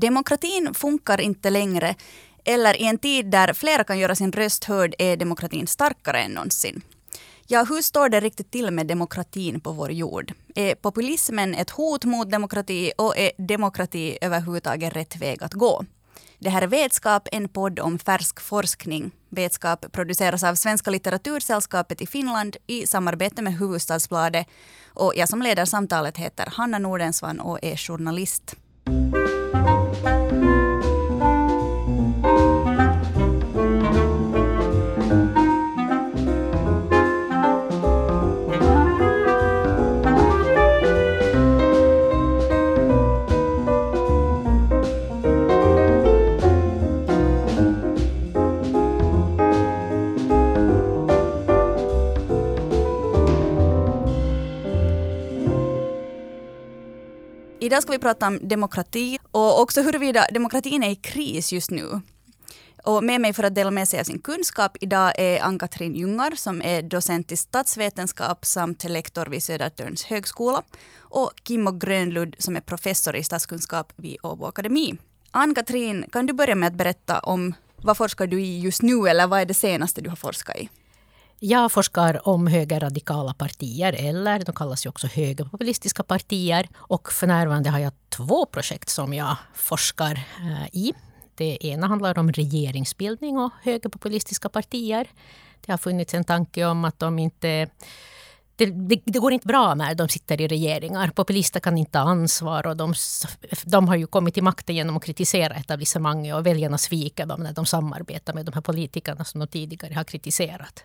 Demokratin funkar inte längre eller i en tid där flera kan göra sin röst hörd är demokratin starkare än någonsin. Ja, hur står det riktigt till med demokratin på vår jord? Är populismen ett hot mot demokrati och är demokrati överhuvudtaget rätt väg att gå? Det här är Vetskap, en podd om färsk forskning. Vetskap produceras av Svenska litteratursällskapet i Finland i samarbete med Hufvudstadsbladet. Och jag som leder samtalet heter Hanna Nordensvan och är journalist. Idag ska vi prata om demokrati och också huruvida demokratin är i kris just nu. Och med mig för att dela med sig av sin kunskap idag är Ann-Katrin Jungar som är docent i statsvetenskap samt lektor vid Södertörns högskola och Kimmo Grönlund som är professor i statskunskap vid Åbo Akademi. Ann-Katrin, kan du börja med att berätta om vad forskar du i just nu eller vad är det senaste du har forskat i? Jag forskar om högerradikala partier, eller de kallas ju också högerpopulistiska partier. Och för närvarande har jag två projekt som jag forskar eh, i. Det ena handlar om regeringsbildning och högerpopulistiska partier. Det har funnits en tanke om att de inte det, det, det, går inte bra när de sitter i regeringar. Populister kan inte ta ansvar och de, de har ju kommit till makten genom att kritisera etablissemanget och väljarna sviker dem när de samarbetar med de här politikerna som de tidigare har kritiserat.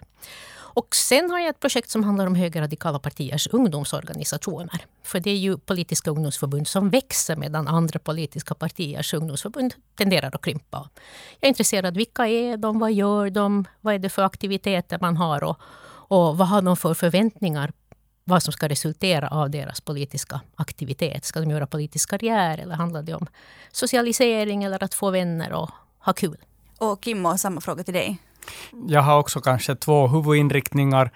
Och sen har jag ett projekt som handlar om högerradikala partiers ungdomsorganisationer. För det är ju politiska ungdomsförbund som växer medan andra politiska partiers ungdomsförbund tenderar att krympa. Jag är intresserad vilka är de, vad gör de, vad är det för aktiviteter man har och, och vad har de för förväntningar vad som ska resultera av deras politiska aktivitet. Ska de göra politisk karriär eller handlar det om socialisering eller att få vänner och ha kul? Och Kimmo, samma fråga till dig. Jag har också kanske två huvudinriktningar.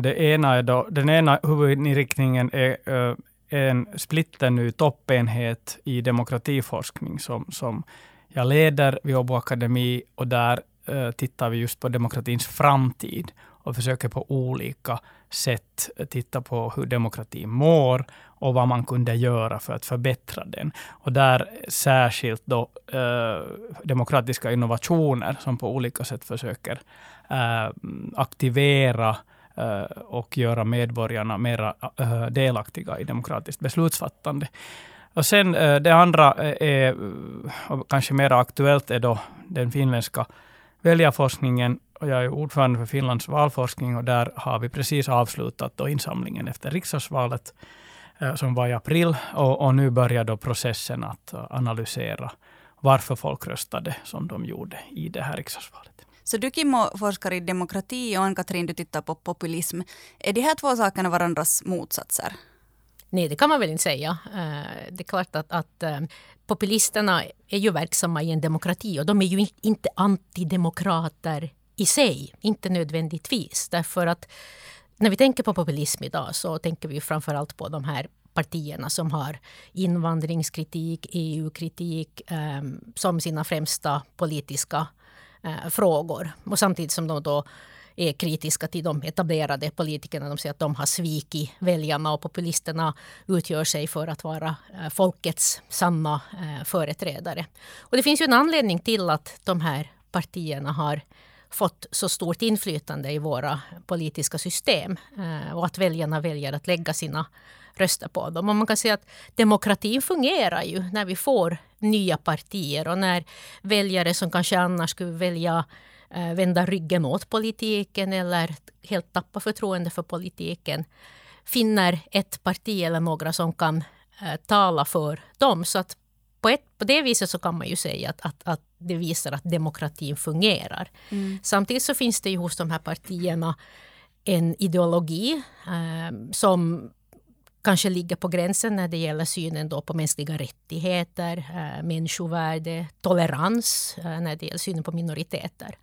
Det ena är då, den ena huvudinriktningen är uh, en splitterny toppenhet i demokratiforskning som, som jag leder vid Åbo Akademi och där uh, tittar vi just på demokratins framtid och försöker på olika sätt titta på hur demokratin mår och vad man kunde göra för att förbättra den. Och där särskilt då eh, demokratiska innovationer som på olika sätt försöker eh, aktivera eh, och göra medborgarna mer eh, delaktiga i demokratiskt beslutsfattande. Och sen eh, det andra eh, är, och kanske mer aktuellt, är då den finländska väljarforskningen och jag är ordförande för Finlands valforskning och där har vi precis avslutat då insamlingen efter riksdagsvalet eh, som var i april och, och, nu börjar då processen att analysera varför folk röstade som de gjorde i det här riksdagsvalet. Så du Kimmo forskar i demokrati och Ann-Katrin du tittar på populism. Är de här två sakerna varandras motsatser? Nej, det kan man väl inte säga. Eh, det är klart att, att eh, populisterna är ju verksamma i en demokrati och de är ju inte antidemokrater i sig, inte nödvändigtvis. Därför att när vi tänker på populism idag så tänker vi framför allt på de här partierna som har invandringskritik, EU-kritik eh, som sina främsta politiska eh, frågor. Och samtidigt som de då är kritiska till de etablerade politikerna. De säger att de har svikit väljarna och populisterna utgör sig för att vara eh, folkets sanna eh, företrädare. Och det finns ju en anledning till att de här partierna har fått så stort inflytande i våra politiska system eh, och att väljarna väljer att lägga sina röster på dem. Och man kan säga att demokratin fungerar ju när vi får nya partier och när väljare som kanske annars skulle välja eh, vända ryggen åt politiken eller helt tappa förtroende för politiken finner ett parti eller några som kan eh, tala för dem. Så att på, ett, på det viset så kan man ju säga att, att, att det visar att demokratin fungerar. Mm. Samtidigt så finns det ju hos de här partierna en ideologi eh, som kanske ligger på gränsen när det gäller synen då på mänskliga rättigheter, eh, människovärde, tolerans eh, när det gäller synen på minoriteter.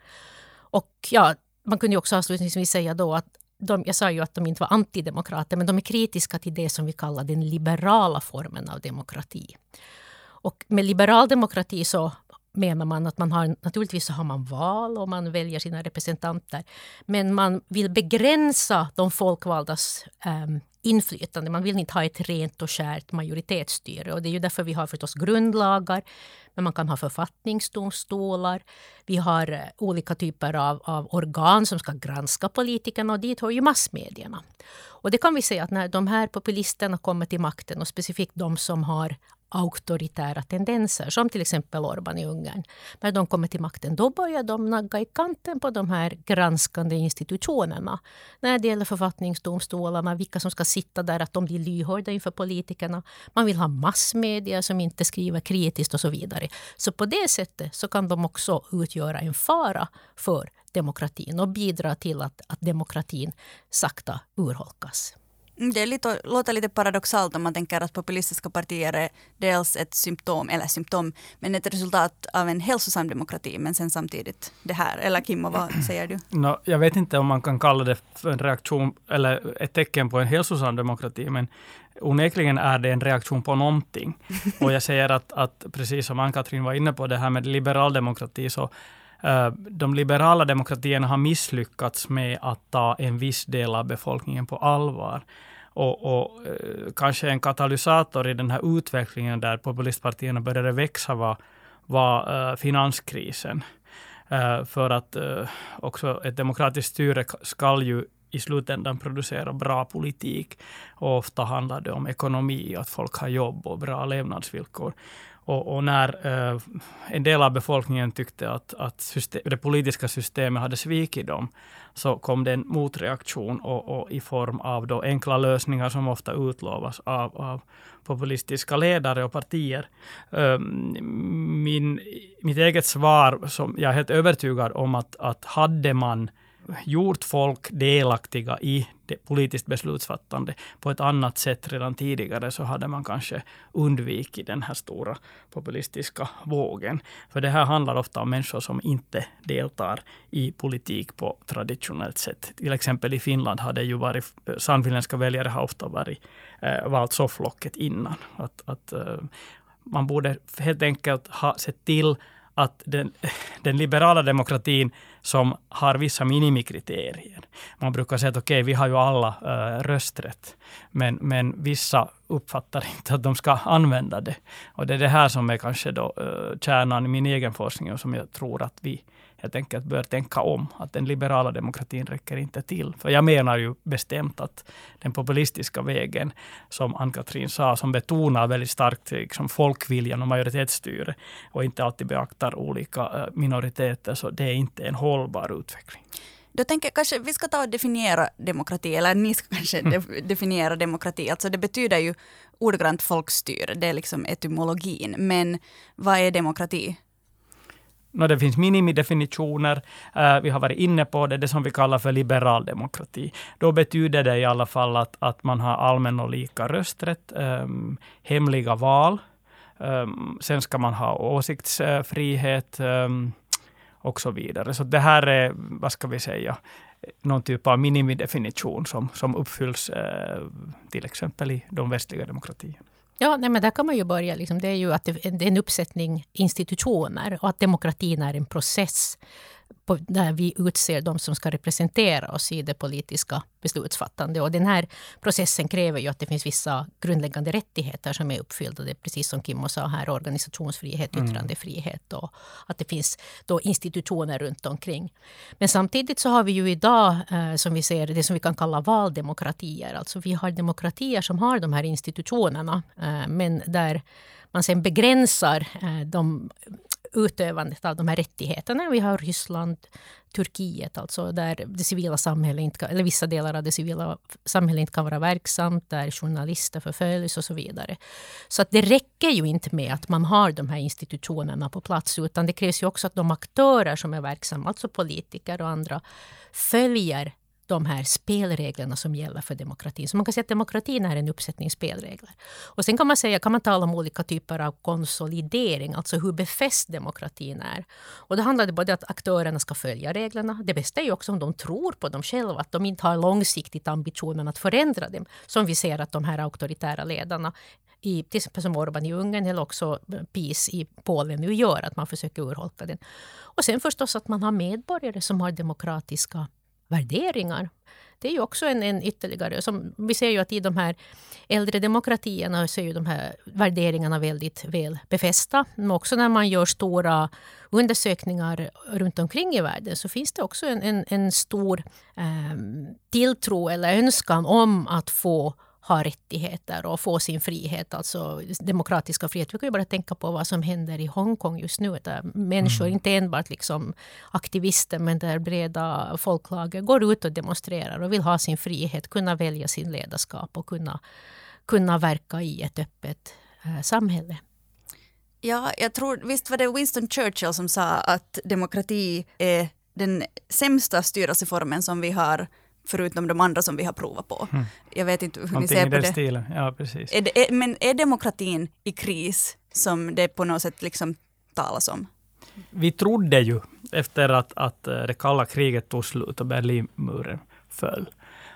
Och ja, man kunde också avslutningsvis säga då att de, jag sa ju att de inte var antidemokrater, men de är kritiska till det som vi kallar den liberala formen av demokrati. Och med liberal demokrati så menar man att man har, naturligtvis har man val och man väljer sina representanter. Men man vill begränsa de folkvaldas um, inflytande. Man vill inte ha ett rent och skärt majoritetsstyre. Och det är ju därför vi har förstås grundlagar. Men man kan ha författningsdomstolar. Vi har eh, olika typer av, av organ som ska granska politikerna och dit hör ju massmedierna. Och det kan vi säga att när de här populisterna kommer till makten och specifikt de som har auktoritära tendenser, som till exempel Orban i Ungern. När de kommer till makten, då börjar de nagga i kanten på de här granskande institutionerna. När det gäller författningsdomstolarna, vilka som ska sitta där, att de blir lyhörda inför politikerna. Man vill ha massmedia som inte skriver kritiskt och så vidare. Så på det sättet så kan de också utgöra en fara för demokratin och bidra till att, att demokratin sakta urholkas. Mm, det är lite, låter lite paradoxalt om man tänker att populistiska partier är dels ett symptom, eller symptom, men ett resultat av en hälsosam demokrati, men sen samtidigt det här. Eller Kimmo, vad säger du? No, jag vet inte om man kan kalla det för en reaktion, eller ett tecken på en hälsosam demokrati, men onekligen är det en reaktion på någonting. Och jag säger att, att precis som Ann-Katrin var inne på, det här med liberal demokrati, så Eh, de liberala demokratierna har misslyckats med att ta en viss del av befolkningen på allvar och, och eh, kanske en katalysator i den här utvecklingen där populistpartierna började växa var, var eh, finanskrisen. För att också ett demokratiskt styre ska ju i slutändan producera bra politik. Och ofta handlar det om ekonomi, att folk har jobb och bra levnadsvillkor. Och, och när eh, en del av befolkningen tyckte att, att system, det politiska systemet hade svikit dem, så kom det en motreaktion och, och i form av då enkla lösningar som ofta utlovas av, av populistiska ledare och partier. Eh, min, mitt eget svar, som jag är helt övertygad om att, att hade man gjort folk delaktiga i det politiskt beslutsfattande på ett annat sätt redan tidigare, så hade man kanske undvikit den här stora populistiska vågen. För det här handlar ofta om människor som inte deltar i politik på traditionellt sätt. Till exempel i Finland har det ju varit, sannfinländska väljare har ofta varit, eh, valt sofflocket innan. Att, att eh, man borde helt enkelt ha sett till att den, den liberala demokratin som har vissa minimikriterier. Man brukar säga att okej, okay, vi har ju alla uh, rösträtt, men, men vissa uppfattar inte att de ska använda det. Och det är det här som är kanske då uh, kärnan i min egen forskning och som jag tror att vi helt enkelt bör tänka om. Att den liberala demokratin räcker inte till. För jag menar ju bestämt att den populistiska vägen, som Ann-Katrin sa, som betonar väldigt starkt liksom folkviljan och majoritetsstyre och inte alltid beaktar olika eh, minoriteter, så det är inte en hållbar utveckling. Då tänker jag kanske vi ska ta och definiera demokrati, eller ni ska kanske mm. definiera demokrati. Alltså det betyder ju ordagrant folkstyre, det är liksom etymologin. Men vad är demokrati? No, det finns minimidefinitioner. Uh, vi har varit inne på det, det som vi kallar för liberal demokrati. Då betyder det i alla fall att, att man har allmän och lika rösträtt, um, hemliga val. Um, sen ska man ha åsiktsfrihet um, och så vidare. Så det här är, vad ska vi säga, någon typ av minimidefinition som, som uppfylls uh, till exempel i de västliga demokratierna. Ja, nej, men där kan man ju börja. Liksom. Det är ju att det, det är en uppsättning institutioner och att demokratin är en process på, där vi utser de som ska representera oss i det politiska beslutsfattande. Och den här processen kräver ju att det finns vissa grundläggande rättigheter som är uppfyllda. Det är precis som Kimmo sa här, organisationsfrihet, mm. yttrandefrihet och att det finns då institutioner runt omkring. Men samtidigt så har vi ju idag, eh, som vi ser, det som vi kan kalla valdemokratier. Alltså vi har demokratier som har de här institutionerna, eh, men där man sen begränsar eh, de utövandet av de här rättigheterna. Vi har Ryssland, Turkiet, alltså där det civila samhället inte kan, eller vissa delar av det civila samhället inte kan vara verksamt, där journalister förföljs och så vidare. Så att det räcker ju inte med att man har de här institutionerna på plats, utan det krävs ju också att de aktörer som är verksamma, alltså politiker och andra, följer de här spelreglerna som gäller för demokratin. Så man kan säga att demokratin är en uppsättning spelregler. Och sen kan man säga, kan man tala om olika typer av konsolidering, alltså hur befäst demokratin är. Och då handlar det både om att aktörerna ska följa reglerna. Det bästa är ju också om de tror på dem själva, att de inte har långsiktigt ambitionen att förändra dem. Som vi ser att de här auktoritära ledarna i, till exempel som Orban i Ungern eller också PIS i Polen nu gör, att man försöker urholka den. Och sen förstås att man har medborgare som har demokratiska värderingar. Det är ju också en, en ytterligare... Som, vi ser ju att i de här äldre demokratierna så är ju de här värderingarna väldigt väl befästa. Men också när man gör stora undersökningar runt omkring i världen så finns det också en, en, en stor eh, tilltro eller önskan om att få ha rättigheter och få sin frihet, alltså demokratiska frihet. Vi kan ju bara tänka på vad som händer i Hongkong just nu. Där människor, mm. inte enbart liksom aktivister, men där breda folklager går ut och demonstrerar och vill ha sin frihet, kunna välja sin ledarskap och kunna, kunna verka i ett öppet äh, samhälle. Ja, jag tror, visst var det Winston Churchill som sa att demokrati är den sämsta styrelseformen som vi har förutom de andra som vi har provat på. Mm. Jag vet inte hur Någonting ni ser på det. Stilen. Ja, precis. Är det är, men är demokratin i kris som det på något sätt liksom talas om? Vi trodde ju efter att, att det kalla kriget tog slut och Berlinmuren föll,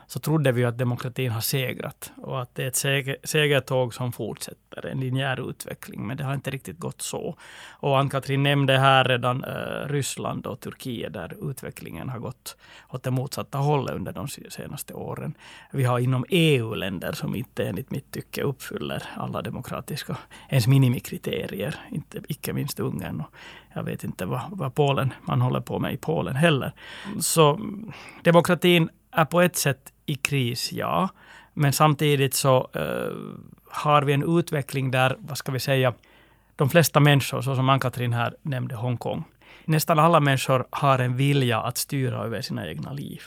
så trodde vi att demokratin har segrat och att det är ett seger, segertåg som fortsätter, en linjär utveckling. Men det har inte riktigt gått så. Och Ann-Katrin nämnde här redan eh, Ryssland och Turkiet där utvecklingen har gått åt det motsatta hållet under de senaste åren. Vi har inom EU-länder som inte enligt mitt tycke uppfyller alla demokratiska, ens minimikriterier, inte, icke minst Ungern. Och jag vet inte vad, vad Polen, man håller på med i Polen heller. Så demokratin är på ett sätt i kris, ja. Men samtidigt så uh, har vi en utveckling där, vad ska vi säga, de flesta människor, så som Ann-Katrin här nämnde Hongkong, nästan alla människor har en vilja att styra över sina egna liv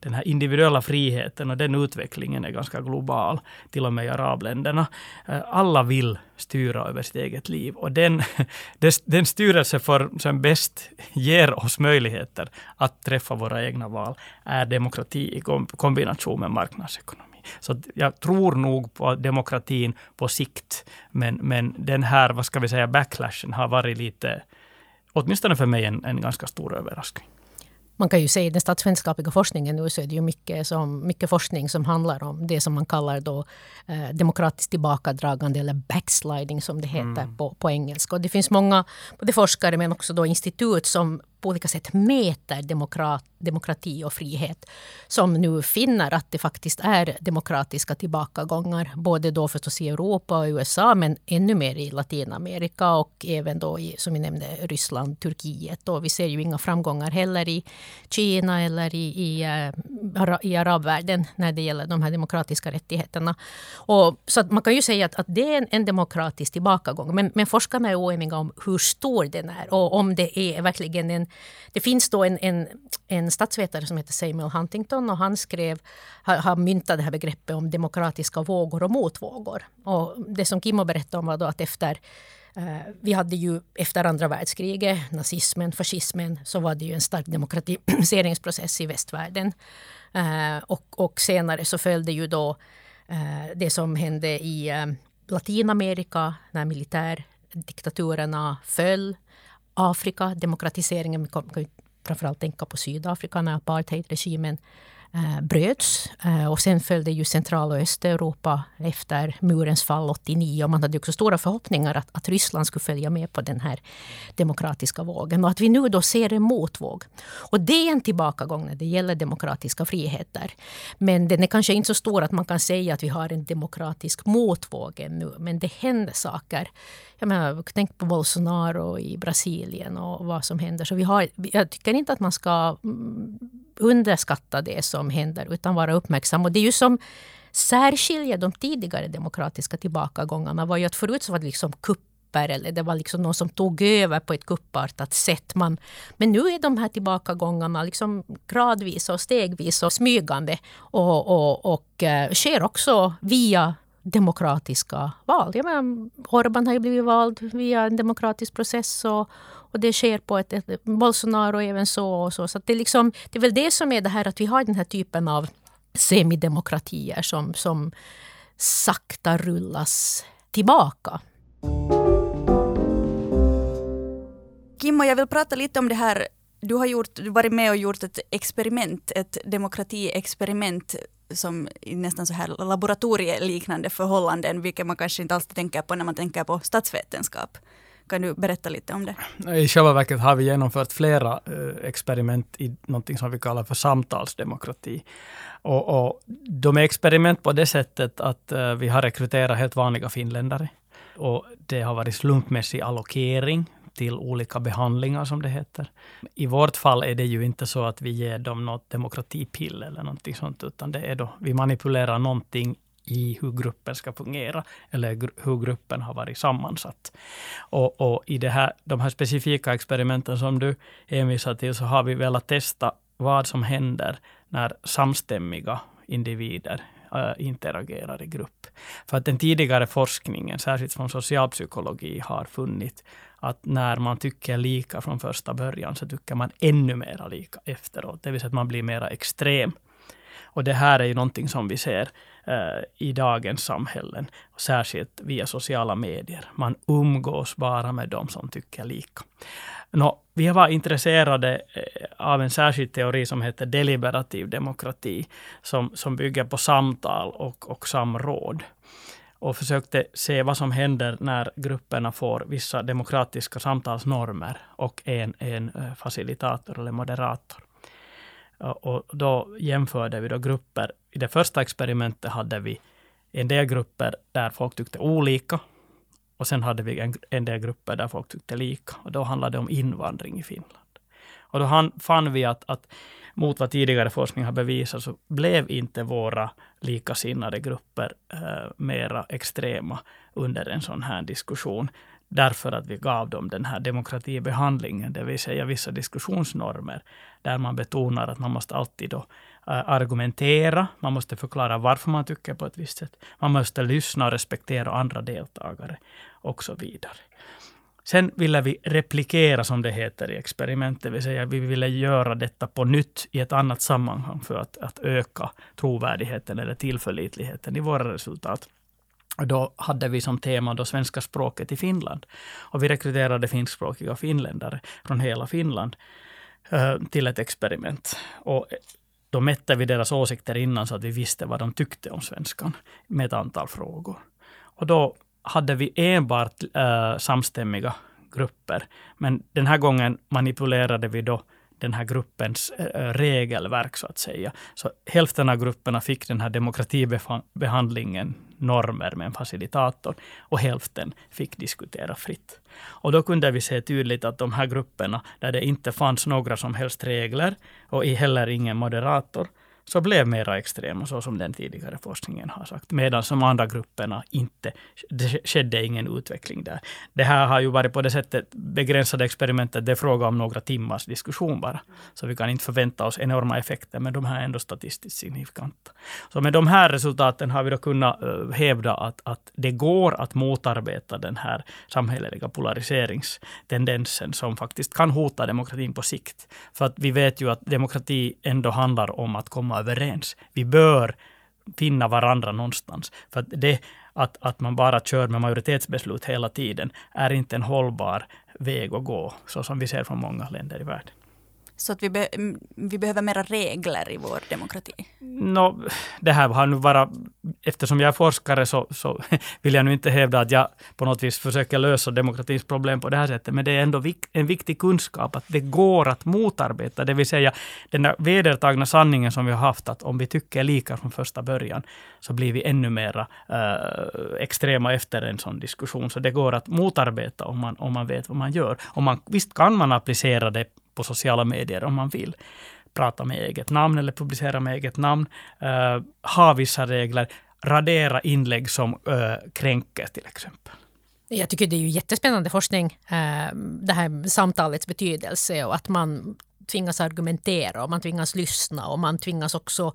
den här individuella friheten och den utvecklingen är ganska global, till och med i arabländerna. Eh, alla vill styra över sitt eget liv och den, den styrelseform som bäst ger oss möjligheter att träffa våra egna val är demokrati i kombination med marknadsekonomi. Så jag tror nog på demokratin på sikt, men, men den här, vad ska vi säga, backlashen har varit lite, åtminstone för mig, en, en ganska stor överraskning man kan ju säga i den statsvetenskapliga forskningen nu så är det ju mycket, som, mycket forskning som handlar om det som man kallar då eh, demokratiskt tillbakadragande eller backsliding som det heter mm. på, på engelska. Och det finns många både forskare men också då institut som på olika sätt mäter demokrat, demokrati och frihet som nu finner att det faktiskt är demokratiska tillbakagångar. Både då förstås i Europa och USA men ännu mer i Latinamerika och även då i, som vi nämnde, Ryssland, Turkiet. Och vi ser ju inga framgångar heller i Kina eller i, i, eh, i arabvärlden när det gäller de här demokratiska rättigheterna. Och, så man kan ju säga att, att det är en, en demokratisk tillbakagång. Men, men forskarna är oeniga om hur stor den är och om det är verkligen en det finns då en, en, en statsvetare som heter Samuel Huntington och han skrev, har, har myntat det här begreppet om demokratiska vågor och motvågor. Och det som Kimmo berättade om var då att efter eh, vi hade ju efter andra världskriget, nazismen, fascismen, så var det ju en stark demokratiseringsprocess i västvärlden. Eh, och, och senare så följde ju då eh, det som hände i Latinamerika när militärdiktaturerna föll. Afrika, demokratiseringen, vi kan framförallt tänka på Sydafrika när apartheidregimen Eh, bröts. Eh, och sen följde ju Central och Östeuropa efter murens fall 89. Och man hade också stora förhoppningar att, att Ryssland skulle följa med på den här demokratiska vågen. Och att vi nu då ser en motvåg. Och det är en tillbakagång när det gäller demokratiska friheter. Men den är kanske inte så stor att man kan säga att vi har en demokratisk motvåg ännu. Men det händer saker. Jag menar, tänk på Bolsonaro i Brasilien och vad som händer. Så vi har, jag tycker inte att man ska mm, underskatta det som händer utan vara uppmärksam. Och det är ju som särskiljer de tidigare demokratiska tillbakagångarna var ju att förut så var det liksom kupper eller det var liksom någon som tog över på ett kuppartat sätt. Man, men nu är de här tillbakagångarna liksom gradvis och stegvis och smygande och, och, och eh, sker också via demokratiska val. Jag menar, Orban har ju blivit vald via en demokratisk process och, och det sker på ett, ett Bolsonaro även så. Och så. så det, är liksom, det är väl det som är det här att vi har den här typen av semidemokratier som, som sakta rullas tillbaka. Kimmo, jag vill prata lite om det här du har gjort, du varit med och gjort ett experiment, ett demokratiexperiment som i nästan så här laboratorieliknande förhållanden, vilket man kanske inte alltid tänker på när man tänker på statsvetenskap. Kan du berätta lite om det? I själva verket har vi genomfört flera eh, experiment i något som vi kallar för samtalsdemokrati. Och, och de är experiment på det sättet att eh, vi har rekryterat helt vanliga finländare. Och det har varit slumpmässig allokering till olika behandlingar som det heter. I vårt fall är det ju inte så att vi ger dem något demokratipill eller någonting sånt, utan det är då vi manipulerar någonting i hur gruppen ska fungera eller hur gruppen har varit sammansatt. Och, och i det här, de här specifika experimenten som du hänvisar till så har vi velat testa vad som händer när samstämmiga individer äh, interagerar i grupp. För att den tidigare forskningen, särskilt från socialpsykologi, har funnit att när man tycker lika från första början så tycker man ännu mera lika efteråt. Det vill säga att man blir mera extrem. Och det här är ju någonting som vi ser eh, i dagens samhällen, särskilt via sociala medier. Man umgås bara med de som tycker lika. Nå, vi var intresserade eh, av en särskild teori som heter deliberativ demokrati, som, som bygger på samtal och, och samråd och försökte se vad som händer när grupperna får vissa demokratiska samtalsnormer och en, en eh, facilitator eller moderator. Och då jämförde vi då grupper. I det första experimentet hade vi en del grupper där folk tyckte olika. Och sen hade vi en, en del grupper där folk tyckte lika. Och då handlade det om invandring i Finland. Och då han, fann vi att, att mot vad tidigare forskning har bevisat så blev inte våra likasinnade grupper eh, mera extrema under en sån här diskussion. Därför att vi gav dem den här demokratibehandlingen, det vill säga vissa diskussionsnormer, där man betonar att man måste alltid då eh, argumentera, man måste förklara varför man tycker på ett visst sätt. Man måste lyssna och respektera andra deltagare och så vidare. Sen ville vi replikera, som det heter i experimentet, det vill säga vi ville göra detta på nytt i ett annat sammanhang för att, att öka trovärdigheten eller tillförlitligheten i våra resultat. Och då hade vi som tema då svenska språket i Finland. Och vi rekryterade finskspråkiga finländare från hela Finland eh, till ett experiment. Och då mätte vi deras åsikter innan så att vi visste vad de tyckte om svenskan med ett antal frågor. Och då hade vi enbart äh, samstämmiga grupper. Men den här gången manipulerade vi då den här gruppens äh, regelverk, så att säga. Så hälften av grupperna fick den här demokratibehandlingen, normer med en facilitator, och hälften fick diskutera fritt. Och då kunde vi se tydligt att de här grupperna, där det inte fanns några som helst regler och heller ingen moderator, så blev mera extrema, så som den tidigare forskningen har sagt. Medan de andra grupperna inte, det skedde ingen utveckling där. Det här har ju varit på det sättet begränsade experimentet, det är fråga om några timmars diskussion bara. Så vi kan inte förvänta oss enorma effekter, men de här är ändå statistiskt signifikanta. Så med de här resultaten har vi då kunnat eh, hävda att, att det går att motarbeta den här samhälleliga polariseringstendensen som faktiskt kan hota demokratin på sikt. För att vi vet ju att demokrati ändå handlar om att komma överens. Vi bör finna varandra någonstans. För att det att, att man bara kör med majoritetsbeslut hela tiden är inte en hållbar väg att gå, så som vi ser från många länder i världen. Så att vi, be, mm, vi behöver mera regler i vår demokrati? No, det här har nu bara, eftersom jag är forskare så, så vill jag nu inte hävda att jag på något vis försöker lösa demokratins problem på det här sättet. Men det är ändå en viktig kunskap att det går att motarbeta. Det vill säga den där vedertagna sanningen som vi har haft att om vi tycker lika från första början så blir vi ännu mera äh, extrema efter en sån diskussion. Så det går att motarbeta om man, om man vet vad man gör. Och man, visst kan man applicera det på sociala medier om man vill. Prata med eget namn eller publicera med eget namn, uh, ha vissa regler, radera inlägg som uh, kränker till exempel. Jag tycker det är ju jättespännande forskning, uh, det här samtalets betydelse och att man tvingas argumentera och man tvingas lyssna och man tvingas också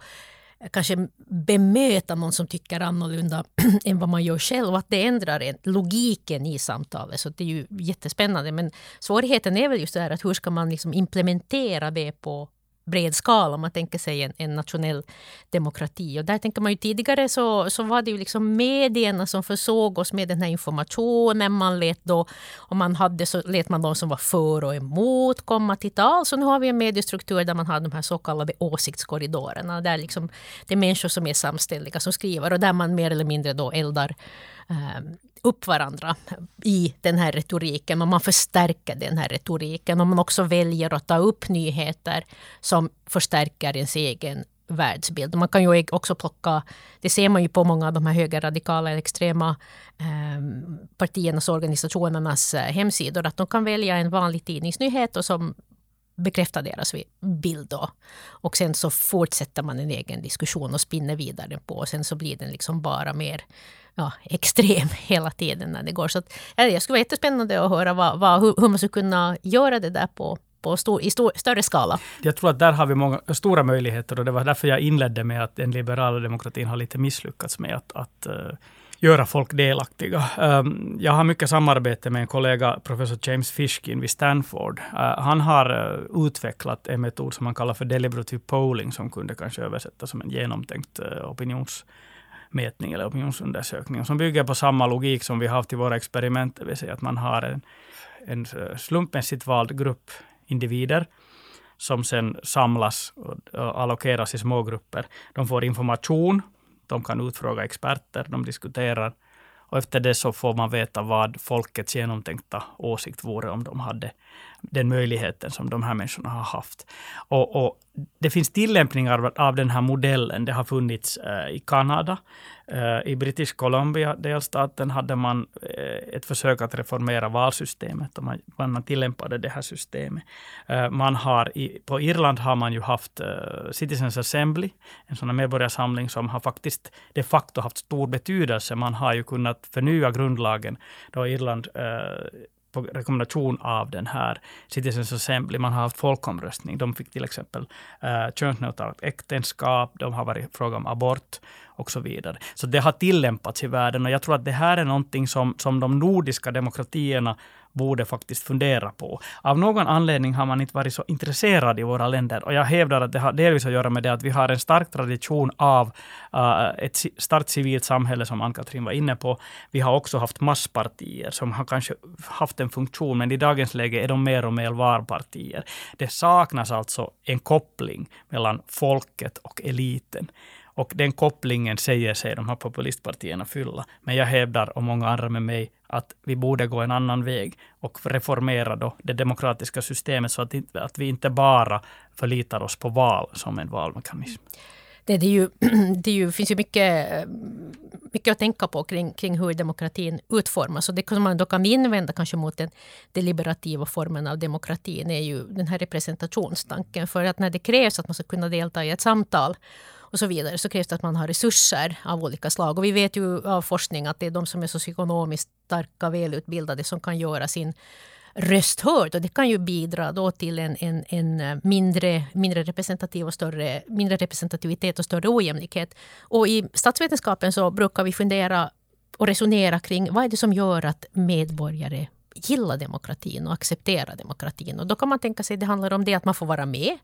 Eh, kanske bemöta någon som tycker annorlunda än vad man gör själv. Och att det ändrar logiken i samtalet. Så det är ju jättespännande. Men svårigheten är väl just det här att hur ska man liksom implementera det på bred skala om man tänker sig en, en, nationell demokrati. Och där tänker man ju tidigare så, så var det ju liksom medierna som försåg oss med den här informationen. Man lät då, om man hade så lät man de som var för och emot komma till tal. Så nu har vi en mediestruktur där man har de här så kallade åsiktskorridorerna. Där liksom det är människor som är samstämmiga som skriver och där man mer eller mindre då eldar Ehm, upp varandra i den här retoriken och man förstärker den här retoriken och man också väljer att ta upp nyheter som förstärker ens egen världsbild. Man kan ju e- också plocka, det ser man ju på många av de här högerradikala eller extrema eh, partiernas och organisationernas eh, hemsidor, att de kan välja en vanlig tidningsnyhet och som bekräftar deras bild. Då. Och sen så fortsätter man en egen diskussion och spinner vidare på och sen så blir den liksom bara mer ja, extrem hela tiden när det går. Så att, eh, det skulle vara jättespännande att höra vad, vad, hur, hur man skulle kunna göra det där på, på stor, i stor, större skala. Jag tror att där har vi många, stora möjligheter och det var därför jag inledde med att den liberala demokratin har lite misslyckats med att, att eh, göra folk delaktiga. Ehm, jag har mycket samarbete med en kollega, professor James Fishkin vid Stanford. Eh, han har utvecklat en metod som man kallar för deliberative polling, som kunde kanske översättas som en genomtänkt opinions mätning eller opinionsundersökning som bygger på samma logik som vi haft i våra experiment, det vill säga att man har en, en eh, slumpmässigt vald grupp individer som sen samlas och allokeras i små grupper. De får information, de kan utfråga experter, de diskuterar och efter det så får man veta vad folkets genomtänkta åsikt vore om de hade den möjligheten som de här människorna har haft. Och, och det finns tillämpningar av den här modellen. Det har funnits eh, i Kanada. Eh, I British Columbia, delstaten, hade man eh, ett försök att reformera valsystemet. Och man, man tillämpade det här systemet. Eh, man har i, på Irland har man ju haft eh, Citizens Assembly, en sån medborgarsamling som har faktiskt de facto haft stor betydelse. Man har ju kunnat förnya grundlagen då Irland eh, på rekommendation av den här Citizens Assembly. Man har haft folkomröstning. De fick till exempel uh, könsneutralt äktenskap. De har varit fråga om abort och så vidare. Så det har tillämpats i världen och jag tror att det här är någonting som, som de nordiska demokratierna borde faktiskt fundera på. Av någon anledning har man inte varit så intresserad i våra länder. Och jag hävdar att det har delvis att göra med det att vi har en stark tradition av uh, ett starkt civilt samhälle, som Ann-Katrin var inne på. Vi har också haft masspartier som har kanske haft en funktion, men i dagens läge är de mer och mer varpartier. Det saknas alltså en koppling mellan folket och eliten. Och den kopplingen säger sig de här populistpartierna fylla. Men jag hävdar, och många andra med mig, att vi borde gå en annan väg och reformera då det demokratiska systemet så att, att vi inte bara förlitar oss på val som en valmekanism. Det, det, är ju, det är ju, finns ju mycket, mycket att tänka på kring, kring hur demokratin utformas. Och det som man då kan invända kanske mot den deliberativa formen av demokratin är ju den här representationstanken. För att när det krävs att man ska kunna delta i ett samtal och så vidare så krävs det att man har resurser av olika slag. Och vi vet ju av forskning att det är de som är socioekonomiskt starka, välutbildade som kan göra sin röst hörd. Och det kan ju bidra då till en, en, en eh, mindre, mindre, representativ och större, mindre representativitet och större ojämlikhet. Och i statsvetenskapen så brukar vi fundera och resonera kring vad är det som gör att medborgare gilla demokratin och acceptera demokratin. Och då kan man tänka sig att det handlar om det att man får vara med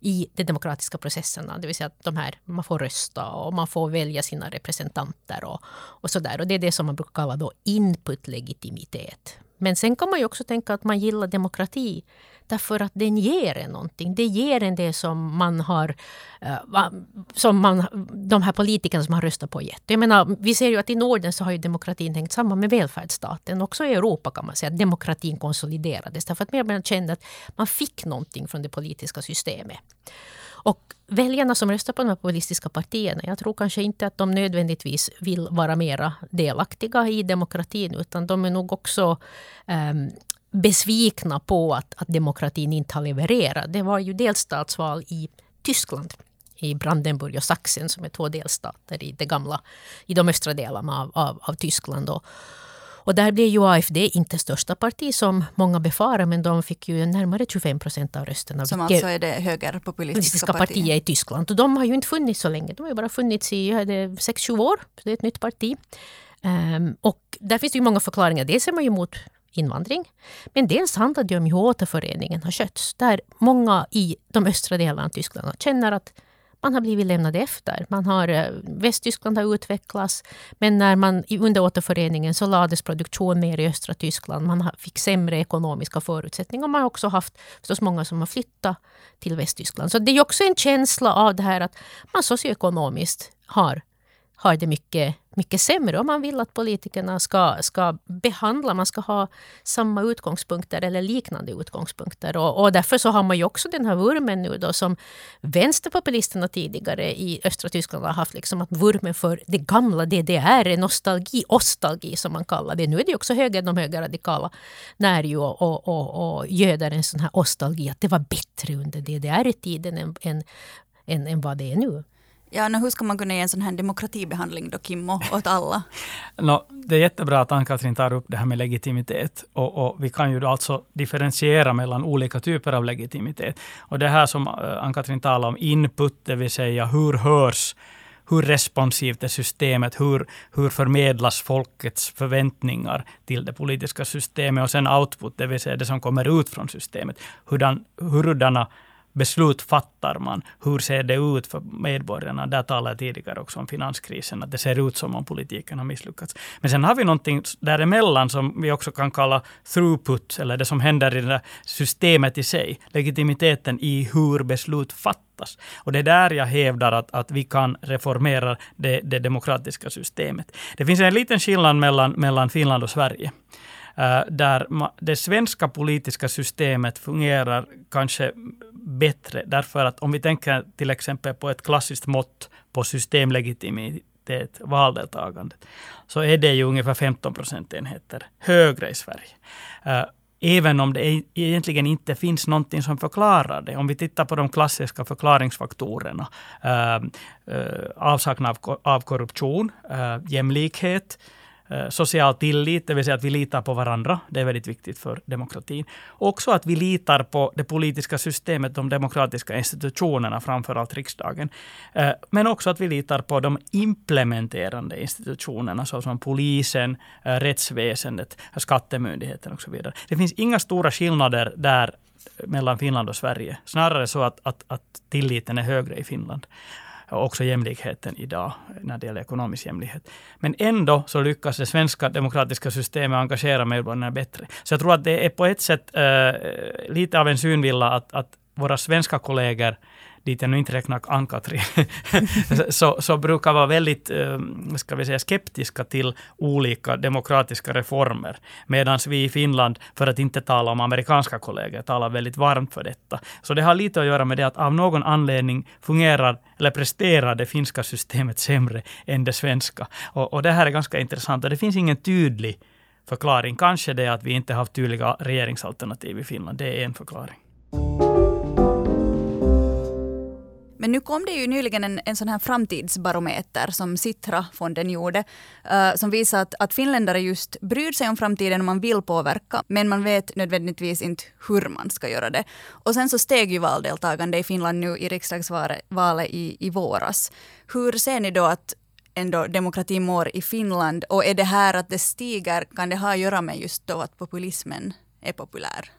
i de demokratiska processerna. Det vill säga att de här, man får rösta och man får välja sina representanter och, och sådär. Och det är det som man brukar kalla då input-legitimitet. Men sen kan man ju också tänka att man gillar demokrati därför att den ger en någonting. Det ger en det som man har, eh, som man, de här politikerna som har röstat på gett. Jag menar, vi ser ju att i Norden så har ju demokratin hängt samman med välfärdsstaten. Också i Europa kan man säga att demokratin konsoliderades därför att man kände att man fick någonting från det politiska systemet. Och väljarna som röstar på de här populistiska partierna, jag tror kanske inte att de nödvändigtvis vill vara mera delaktiga i demokratin, utan de är nog också um, besvikna på att, att demokratin inte har levererat. Det var ju delstatsval i Tyskland i Brandenburg och Sachsen som är två delstater i, det gamla, i de östra delarna av, av, av Tyskland. Och, och där blev ju AFD inte största parti som många befarar men de fick ju närmare 25 procent av rösterna. Som alltså är det högerpopulistiska partiet. i Tyskland. Och de har ju inte funnits så länge. De har ju bara funnits i 6-7 år. Så det är ett nytt parti. Um, och där finns det ju många förklaringar. Dels är man ju emot invandring. Men dels handlar det om hur återföreningen har skötts. Där många i de östra delarna av Tyskland känner att man har blivit lämnad efter. Man har, eh, Västtyskland har utvecklats, men när man under återföreningen så lades produktion mer i östra Tyskland. Man fick sämre ekonomiska förutsättningar. Man har också haft förstås många som har flyttat till Västtyskland. Så det är också en känsla av det här att man socioekonomiskt har, har det mycket mycket sämre om man vill att politikerna ska, ska behandla, man ska ha samma utgångspunkter eller liknande utgångspunkter. Och, och därför så har man ju också den här vurmen nu då som vänsterpopulisterna tidigare i östra Tyskland har haft, liksom att vurmen för det gamla DDR, nostalgi, ostalgi som man kallar det. Nu är det också höger, de högerradikala när ju och, och, och, och göder en sån här ostalgi att det var bättre under DDR-tiden än, än, än, än vad det är nu. Ja, no, hur ska man kunna ge en sån här demokratibehandling då, Kimmo, åt alla? no, det är jättebra att Ann-Katrin tar upp det här med legitimitet. Och, och, vi kan ju alltså differentiera mellan olika typer av legitimitet. Och det här som eh, Ann-Katrin talar om, input, det vill säga hur hörs hur responsivt är systemet? Hur, hur förmedlas folkets förväntningar till det politiska systemet? Och sen output, det vill säga det som kommer ut från systemet. Hurdana hur beslut fattar man? Hur ser det ut för medborgarna? Där talade jag tidigare också om finanskrisen, att det ser ut som om politiken har misslyckats. Men sen har vi någonting däremellan som vi också kan kalla throughput, eller det som händer i det där systemet i sig. Legitimiteten i hur beslut fattas. Och det är där jag hävdar att, att vi kan reformera det, det demokratiska systemet. Det finns en liten skillnad mellan, mellan Finland och Sverige. Eh, där det svenska politiska systemet fungerar kanske bättre. Därför att om vi tänker till exempel på ett klassiskt mått på systemlegitimitet, valdeltagandet, så är det ju ungefär 15 procentenheter högre i Sverige. Eh, Även om det egentligen inte finns någonting som förklarar det. Om vi tittar på de klassiska förklaringsfaktorerna. Äh, äh, avsaknad av, av korruption, jämlikhet, Eh, social tillit, det vill säga att vi litar på varandra. Det är väldigt viktigt för demokratin. Också att vi litar på det politiska systemet, de demokratiska institutionerna, framförallt riksdagen. Eh, men också att vi litar på de implementerande institutionerna, såsom polisen, eh, rättsväsendet, skattemyndigheten och så vidare. Det finns inga stora skillnader där mellan Finland och Sverige. Snarare så att, att, att tilliten är högre i Finland och också jämlikheten idag när det gäller ekonomisk jämlikhet. Men ändå så lyckas det svenska demokratiska systemet engagera medborgarna bättre. Så jag tror att det är på ett sätt äh, lite av en synvilla att, att våra svenska kollegor dit jag nu inte räknar Ann-Katrin, så, så brukar vara väldigt eh, ska vi säga, skeptiska till olika demokratiska reformer. Medan vi i Finland, för att inte tala om amerikanska kollegor, talar väldigt varmt för detta. Så det har lite att göra med det att av någon anledning fungerar eller presterar det finska systemet sämre än det svenska. Och, och det här är ganska intressant och det finns ingen tydlig förklaring. Kanske det att vi inte haft tydliga regeringsalternativ i Finland. Det är en förklaring. Men nu kom det ju nyligen en, en sån här framtidsbarometer som Sitra-fonden gjorde, uh, som visar att, att finländare just bryr sig om framtiden och man vill påverka, men man vet nödvändigtvis inte hur man ska göra det. Och sen så steg ju valdeltagande i Finland nu i riksdagsvalet i, i våras. Hur ser ni då att ändå demokrati mår i Finland och är det här att det stiger, kan det ha att göra med just då att populismen är populär?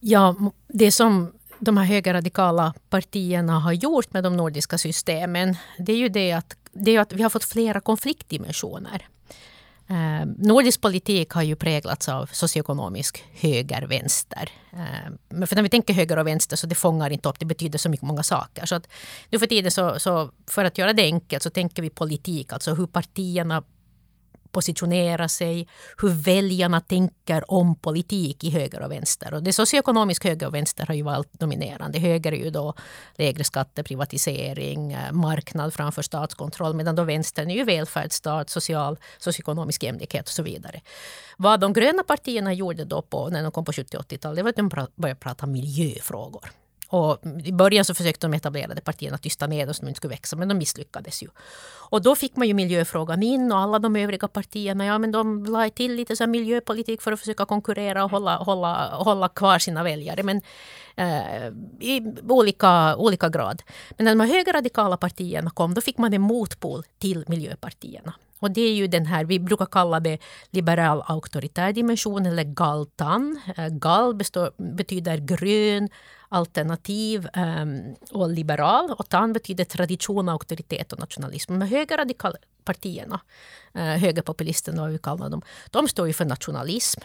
Ja, det som de här högerradikala partierna har gjort med de nordiska systemen, det är ju det att, det är att vi har fått flera konfliktdimensioner. Eh, nordisk politik har ju präglats av socioekonomisk höger-vänster. Eh, men för när vi tänker höger och vänster så det fångar inte upp, det betyder så mycket många saker. Så att nu för tiden så, så för att göra det enkelt så tänker vi politik, alltså hur partierna positionera sig, hur väljarna tänker om politik i höger och vänster. Och det socioekonomiska höger och vänster har ju varit dominerande. Höger är ju då lägre skatter, privatisering, eh, marknad framför statskontroll medan då vänstern är ju välfärdsstat, social, socioekonomisk jämlikhet och så vidare. Vad de gröna partierna gjorde då på, när de kom på 70 80-talet, det var att de började prata miljöfrågor. Och I början så försökte de etablerade partierna tysta ner dem så de inte skulle växa, men de misslyckades ju. Och då fick man ju miljöfrågan in och alla de övriga partierna, ja men de la till lite så miljöpolitik för att försöka konkurrera och hålla, hålla, hålla kvar sina väljare. Men eh, i olika, olika grad. Men när de högerradikala partierna kom, då fick man en motpol till miljöpartierna. Och det är ju den här, vi brukar kalla det liberal auktoritär dimension eller galtan. Eh, gal består, betyder grön, alternativ um, och liberal. Och tan betyder tradition, auktoritet och nationalism. De högerradikala partierna, uh, högerpopulisterna vad vi kallar dem, de står ju för nationalism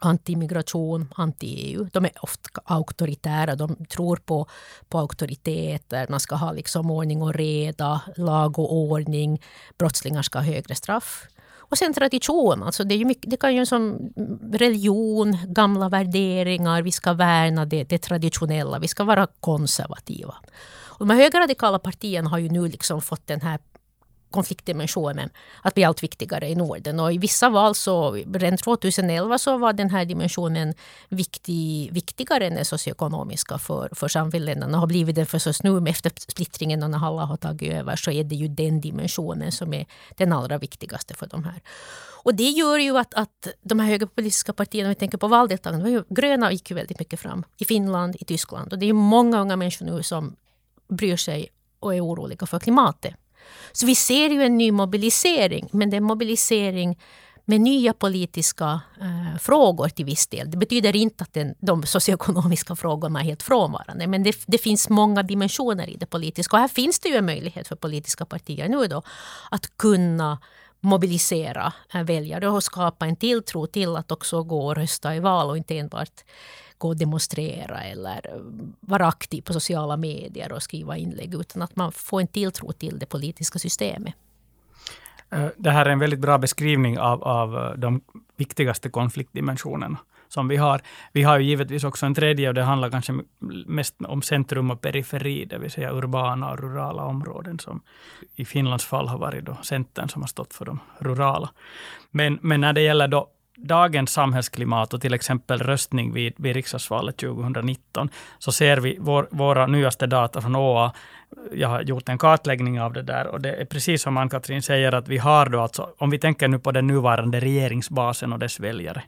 anti-immigration, anti-EU. De är ofta auktoritära, de tror på, på auktoriteter. Man ska ha liksom ordning och reda, lag och ordning. Brottslingar ska ha högre straff. Och sen tradition, alltså det, är mycket, det kan ju som religion, gamla värderingar, vi ska värna det, det traditionella, vi ska vara konservativa. Och de högerradikala partierna har ju nu liksom fått den här konfliktdimensionen att bli allt viktigare i Norden. Och I vissa val, så, redan 2011, så var den här dimensionen viktig, viktigare än den socioekonomiska för, för samhällena. har blivit det förstås nu efter splittringen och när alla har tagit över så är det ju den dimensionen som är den allra viktigaste för de här. Och det gör ju att, att de här högerpopulistiska partierna, om vi tänker på valdeltagandet, gröna gick ju väldigt mycket fram i Finland, i Tyskland. Och det är många unga människor nu som bryr sig och är oroliga för klimatet. Så vi ser ju en ny mobilisering, men det är en mobilisering med nya politiska eh, frågor till viss del. Det betyder inte att den, de socioekonomiska frågorna är helt frånvarande, men det, det, finns många dimensioner i det politiska. Och här finns det ju en möjlighet för politiska partier nu då att kunna mobilisera eh, väljare och skapa en tilltro till att också gå och rösta i val och inte enbart gå och demonstrera eller eh, vara aktiv på sociala medier och skriva inlägg, utan att man får en tilltro till det politiska systemet. Eh, det här är en väldigt bra beskrivning av, av eh, de viktigaste konfliktdimensionerna som vi har. Vi har ju givetvis också en tredje och det handlar kanske mest om centrum och periferi, det vill säga urbana och rurala områden som i Finlands fall har varit då Centern som har stått för de rurala. Men, men när det gäller då dagens samhällsklimat och till exempel röstning vid, vid riksdagsvalet 2019, så ser vi vår, våra nyaste data från ÅA. Jag har gjort en kartläggning av det där och det är precis som Ann-Katrin säger att vi har då alltså, om vi tänker nu på den nuvarande regeringsbasen och dess väljare,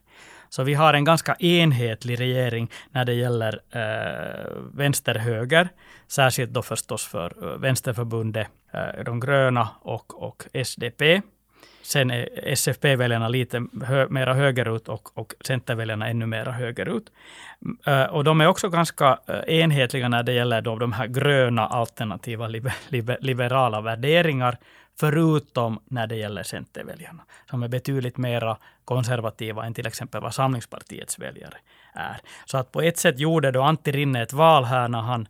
så vi har en ganska enhetlig regering när det gäller eh, vänster-höger, särskilt då förstås för eh, Vänsterförbundet, eh, de gröna och, och SDP. Sen är SFP-väljarna lite hö, mera högerut och, och Centerväljarna ännu mera högerut. Uh, och de är också ganska enhetliga när det gäller då de här gröna alternativa liber, liber, liberala värderingar, förutom när det gäller Centerväljarna, som är betydligt mera konservativa än till exempel vad Samlingspartiets väljare är. Så att på ett sätt gjorde då Antti Rinne ett val här när han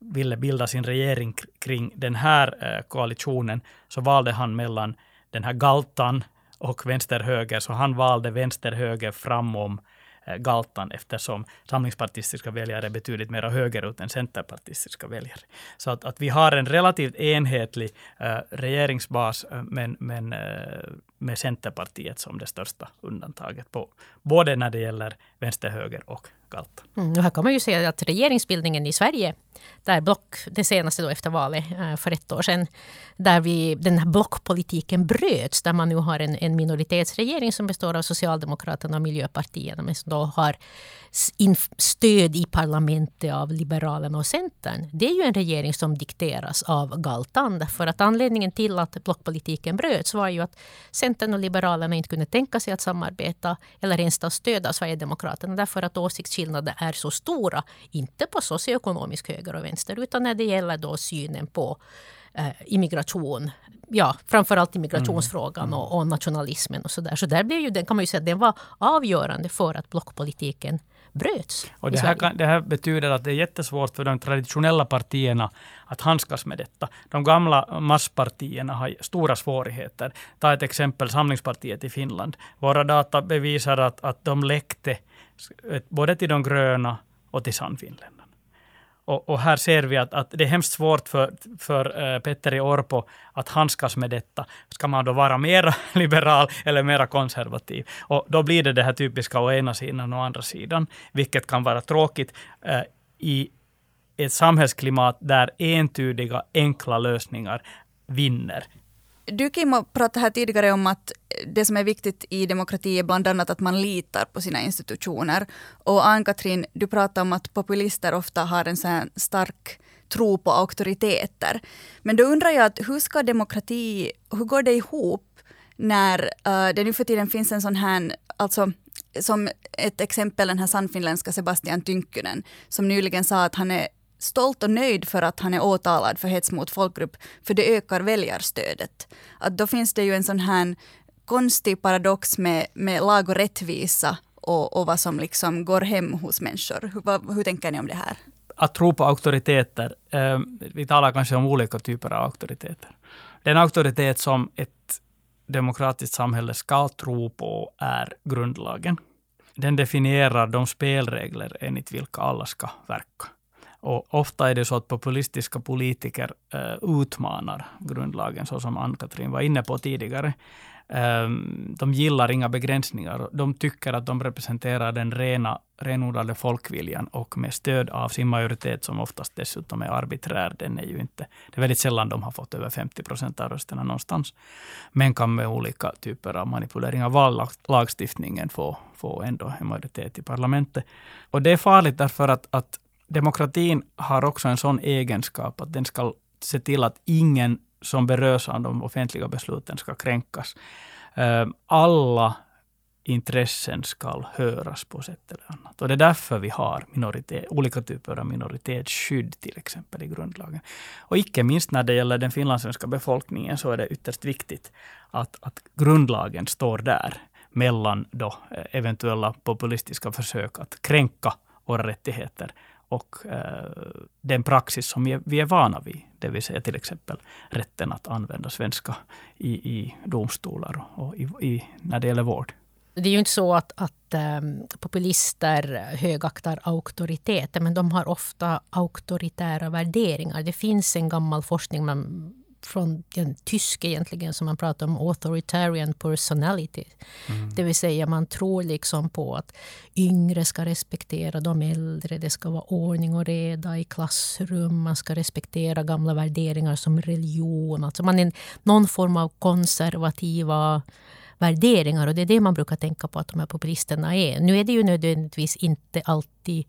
ville bilda sin regering kring den här koalitionen, så valde han mellan den här galtan och vänster-höger, så han valde vänster-höger framom eh, galtan eftersom samlingspartistiska väljare är betydligt mer högerut än centerpartistiska väljare. Så att, att vi har en relativt enhetlig uh, regeringsbas, eh, men, men uh, med Centerpartiet som det största undantaget, på, både när det gäller vänster-höger och galtan. Mm, här kan man ju säga att regeringsbildningen i Sverige där block, det senaste då efter valet eh, för ett år sedan, där vi, den här blockpolitiken bröts, där man nu har en, en minoritetsregering som består av Socialdemokraterna och Miljöpartiet, men som då har stöd i parlamentet av Liberalerna och Centern. Det är ju en regering som dikteras av Galtan. För att anledningen till att blockpolitiken bröts var ju att Centern och Liberalerna inte kunde tänka sig att samarbeta eller ens ta stöd av Sverigedemokraterna därför att åsiktsskillnader är så stora. Inte på socioekonomisk höger och vänster utan när det gäller då synen på eh, immigration, ja, framförallt immigrationsfrågan mm. och, och, nationalismen och så där. Så där blev ju den, kan man ju säga, den var avgörande för att blockpolitiken bröts. Och det, här kan, det här betyder att det är jättesvårt för de traditionella partierna att handskas med detta. De gamla masspartierna har stora svårigheter. Ta ett exempel, Samlingspartiet i Finland. Våra data bevisar att, att de läckte både till de gröna och till Sannfinländarna. Och, och, här ser vi att, att, det är hemskt svårt för, för äh, Petteri Orpo att handskas med detta. Ska man då vara mera liberal eller mera konservativ? Och då blir det det här typiska å ena sidan och å andra sidan, vilket kan vara tråkigt. äh, I ett samhällsklimat där entydiga, enkla lösningar vinner. Du Kim pratade här tidigare om att det som är viktigt i demokrati är bland annat att man litar på sina institutioner. Och Ann-Katrin, du pratade om att populister ofta har en så stark tro på auktoriteter. Men då undrar jag att hur ska demokrati, hur går det ihop när uh, det nu för tiden finns en sån här, alltså som ett exempel den här sannfinländska Sebastian Tynkkynen som nyligen sa att han är stolt och nöjd för att han är åtalad för hets mot folkgrupp, för det ökar väljarstödet. Att då finns det ju en sån här konstig paradox med, med lag och rättvisa och, och vad som liksom går hem hos människor. Hur, vad, hur tänker ni om det här? Att tro på auktoriteter. Eh, vi talar kanske om olika typer av auktoriteter. Den auktoritet som ett demokratiskt samhälle ska tro på är grundlagen. Den definierar de spelregler enligt vilka alla ska verka. Och ofta är det så att populistiska politiker uh, utmanar grundlagen, så som Ann-Katrin var inne på tidigare. Um, de gillar inga begränsningar. De tycker att de representerar den rena, renodlade folkviljan och med stöd av sin majoritet, som oftast dessutom är arbiträr, den är ju inte... Det är väldigt sällan de har fått över 50 procent av rösterna någonstans. Men kan med olika typer av manipulering av vallagstiftningen få, få ändå en majoritet i parlamentet. Och det är farligt därför att, att demokratin har också en sån egenskap att den ska se till att ingen som berörs av de offentliga besluten ska kränkas. Ehm, alla intressen ska höras på sätt eller annat. Och det är därför vi har minoritet, olika typer av minoritetsskydd till exempel i grundlagen. Och icke minst när det gäller den finlandssvenska befolkningen så är det ytterst viktigt att, att grundlagen står där mellan då eh, eventuella populistiska försök att kränka våra rättigheter och eh, den praxis som vi är, vi är vana vid. Det vill säga till exempel rätten att använda svenska i, i domstolar och i, i, när det gäller vård. Det är ju inte så att, att um, populister högaktar auktoriteter, men de har ofta auktoritära värderingar. Det finns en gammal forskning man från den tyska egentligen som man pratar om authoritarian personality. Mm. Det vill säga man tror liksom på att yngre ska respektera de äldre. Det ska vara ordning och reda i klassrum. Man ska respektera gamla värderingar som religion. Alltså man är någon form av konservativa värderingar. Och det är det man brukar tänka på att de här populisterna är. Nu är det ju nödvändigtvis inte alltid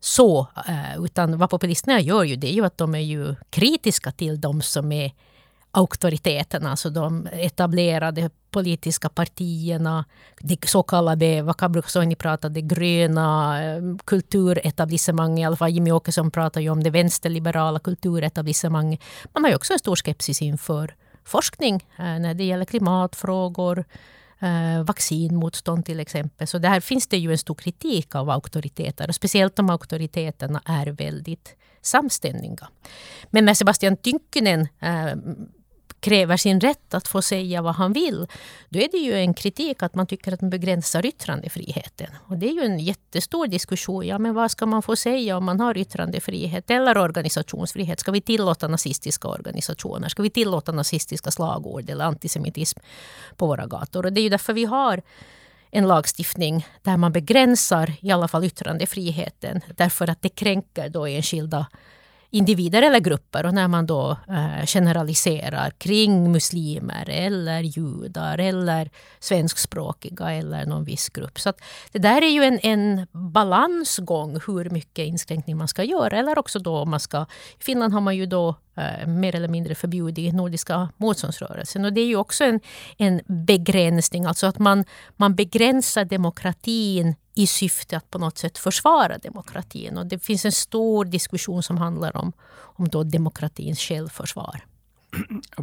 så. Eh, utan vad populisterna gör ju, det är ju att de är ju kritiska till de som är auktoriteterna, alltså de etablerade politiska partierna, de så kallade, vad brukar ni prata, det gröna eh, kulturetablissemanget, i alla fall Jimmy Åkesson pratar ju om det vänsterliberala kulturetablissemanget. Man har ju också en stor skepsis inför forskning eh, när det gäller klimatfrågor, eh, vaccinmotstånd till exempel. Så där finns det ju en stor kritik av auktoriteter, och speciellt om auktoriteterna är väldigt samstämmiga. Men när Sebastian Tynkkynen kräver sin rätt att få säga vad han vill, då är det ju en kritik att man tycker att man begränsar yttrandefriheten. Och det är ju en jättestor diskussion. Ja, men vad ska man få säga om man har yttrandefrihet eller organisationsfrihet? Ska vi tillåta nazistiska organisationer? Ska vi tillåta nazistiska slagord eller antisemitism på våra gator? Och det är ju därför vi har en lagstiftning där man begränsar i alla fall yttrandefriheten därför att det kränker då enskilda individer eller grupper. Och när man då eh, generaliserar kring muslimer eller judar eller svenskspråkiga eller någon viss grupp. Så det där är ju en, en balansgång hur mycket inskränkning man ska göra. Eller också då om man ska... I Finland har man ju då eh, mer eller mindre förbjudit Nordiska motståndsrörelsen. Och det är ju också en, en begränsning, alltså att man, man begränsar demokratin i syfte att på något sätt försvara demokratin. Och det finns en stor diskussion som handlar om, om då demokratins självförsvar.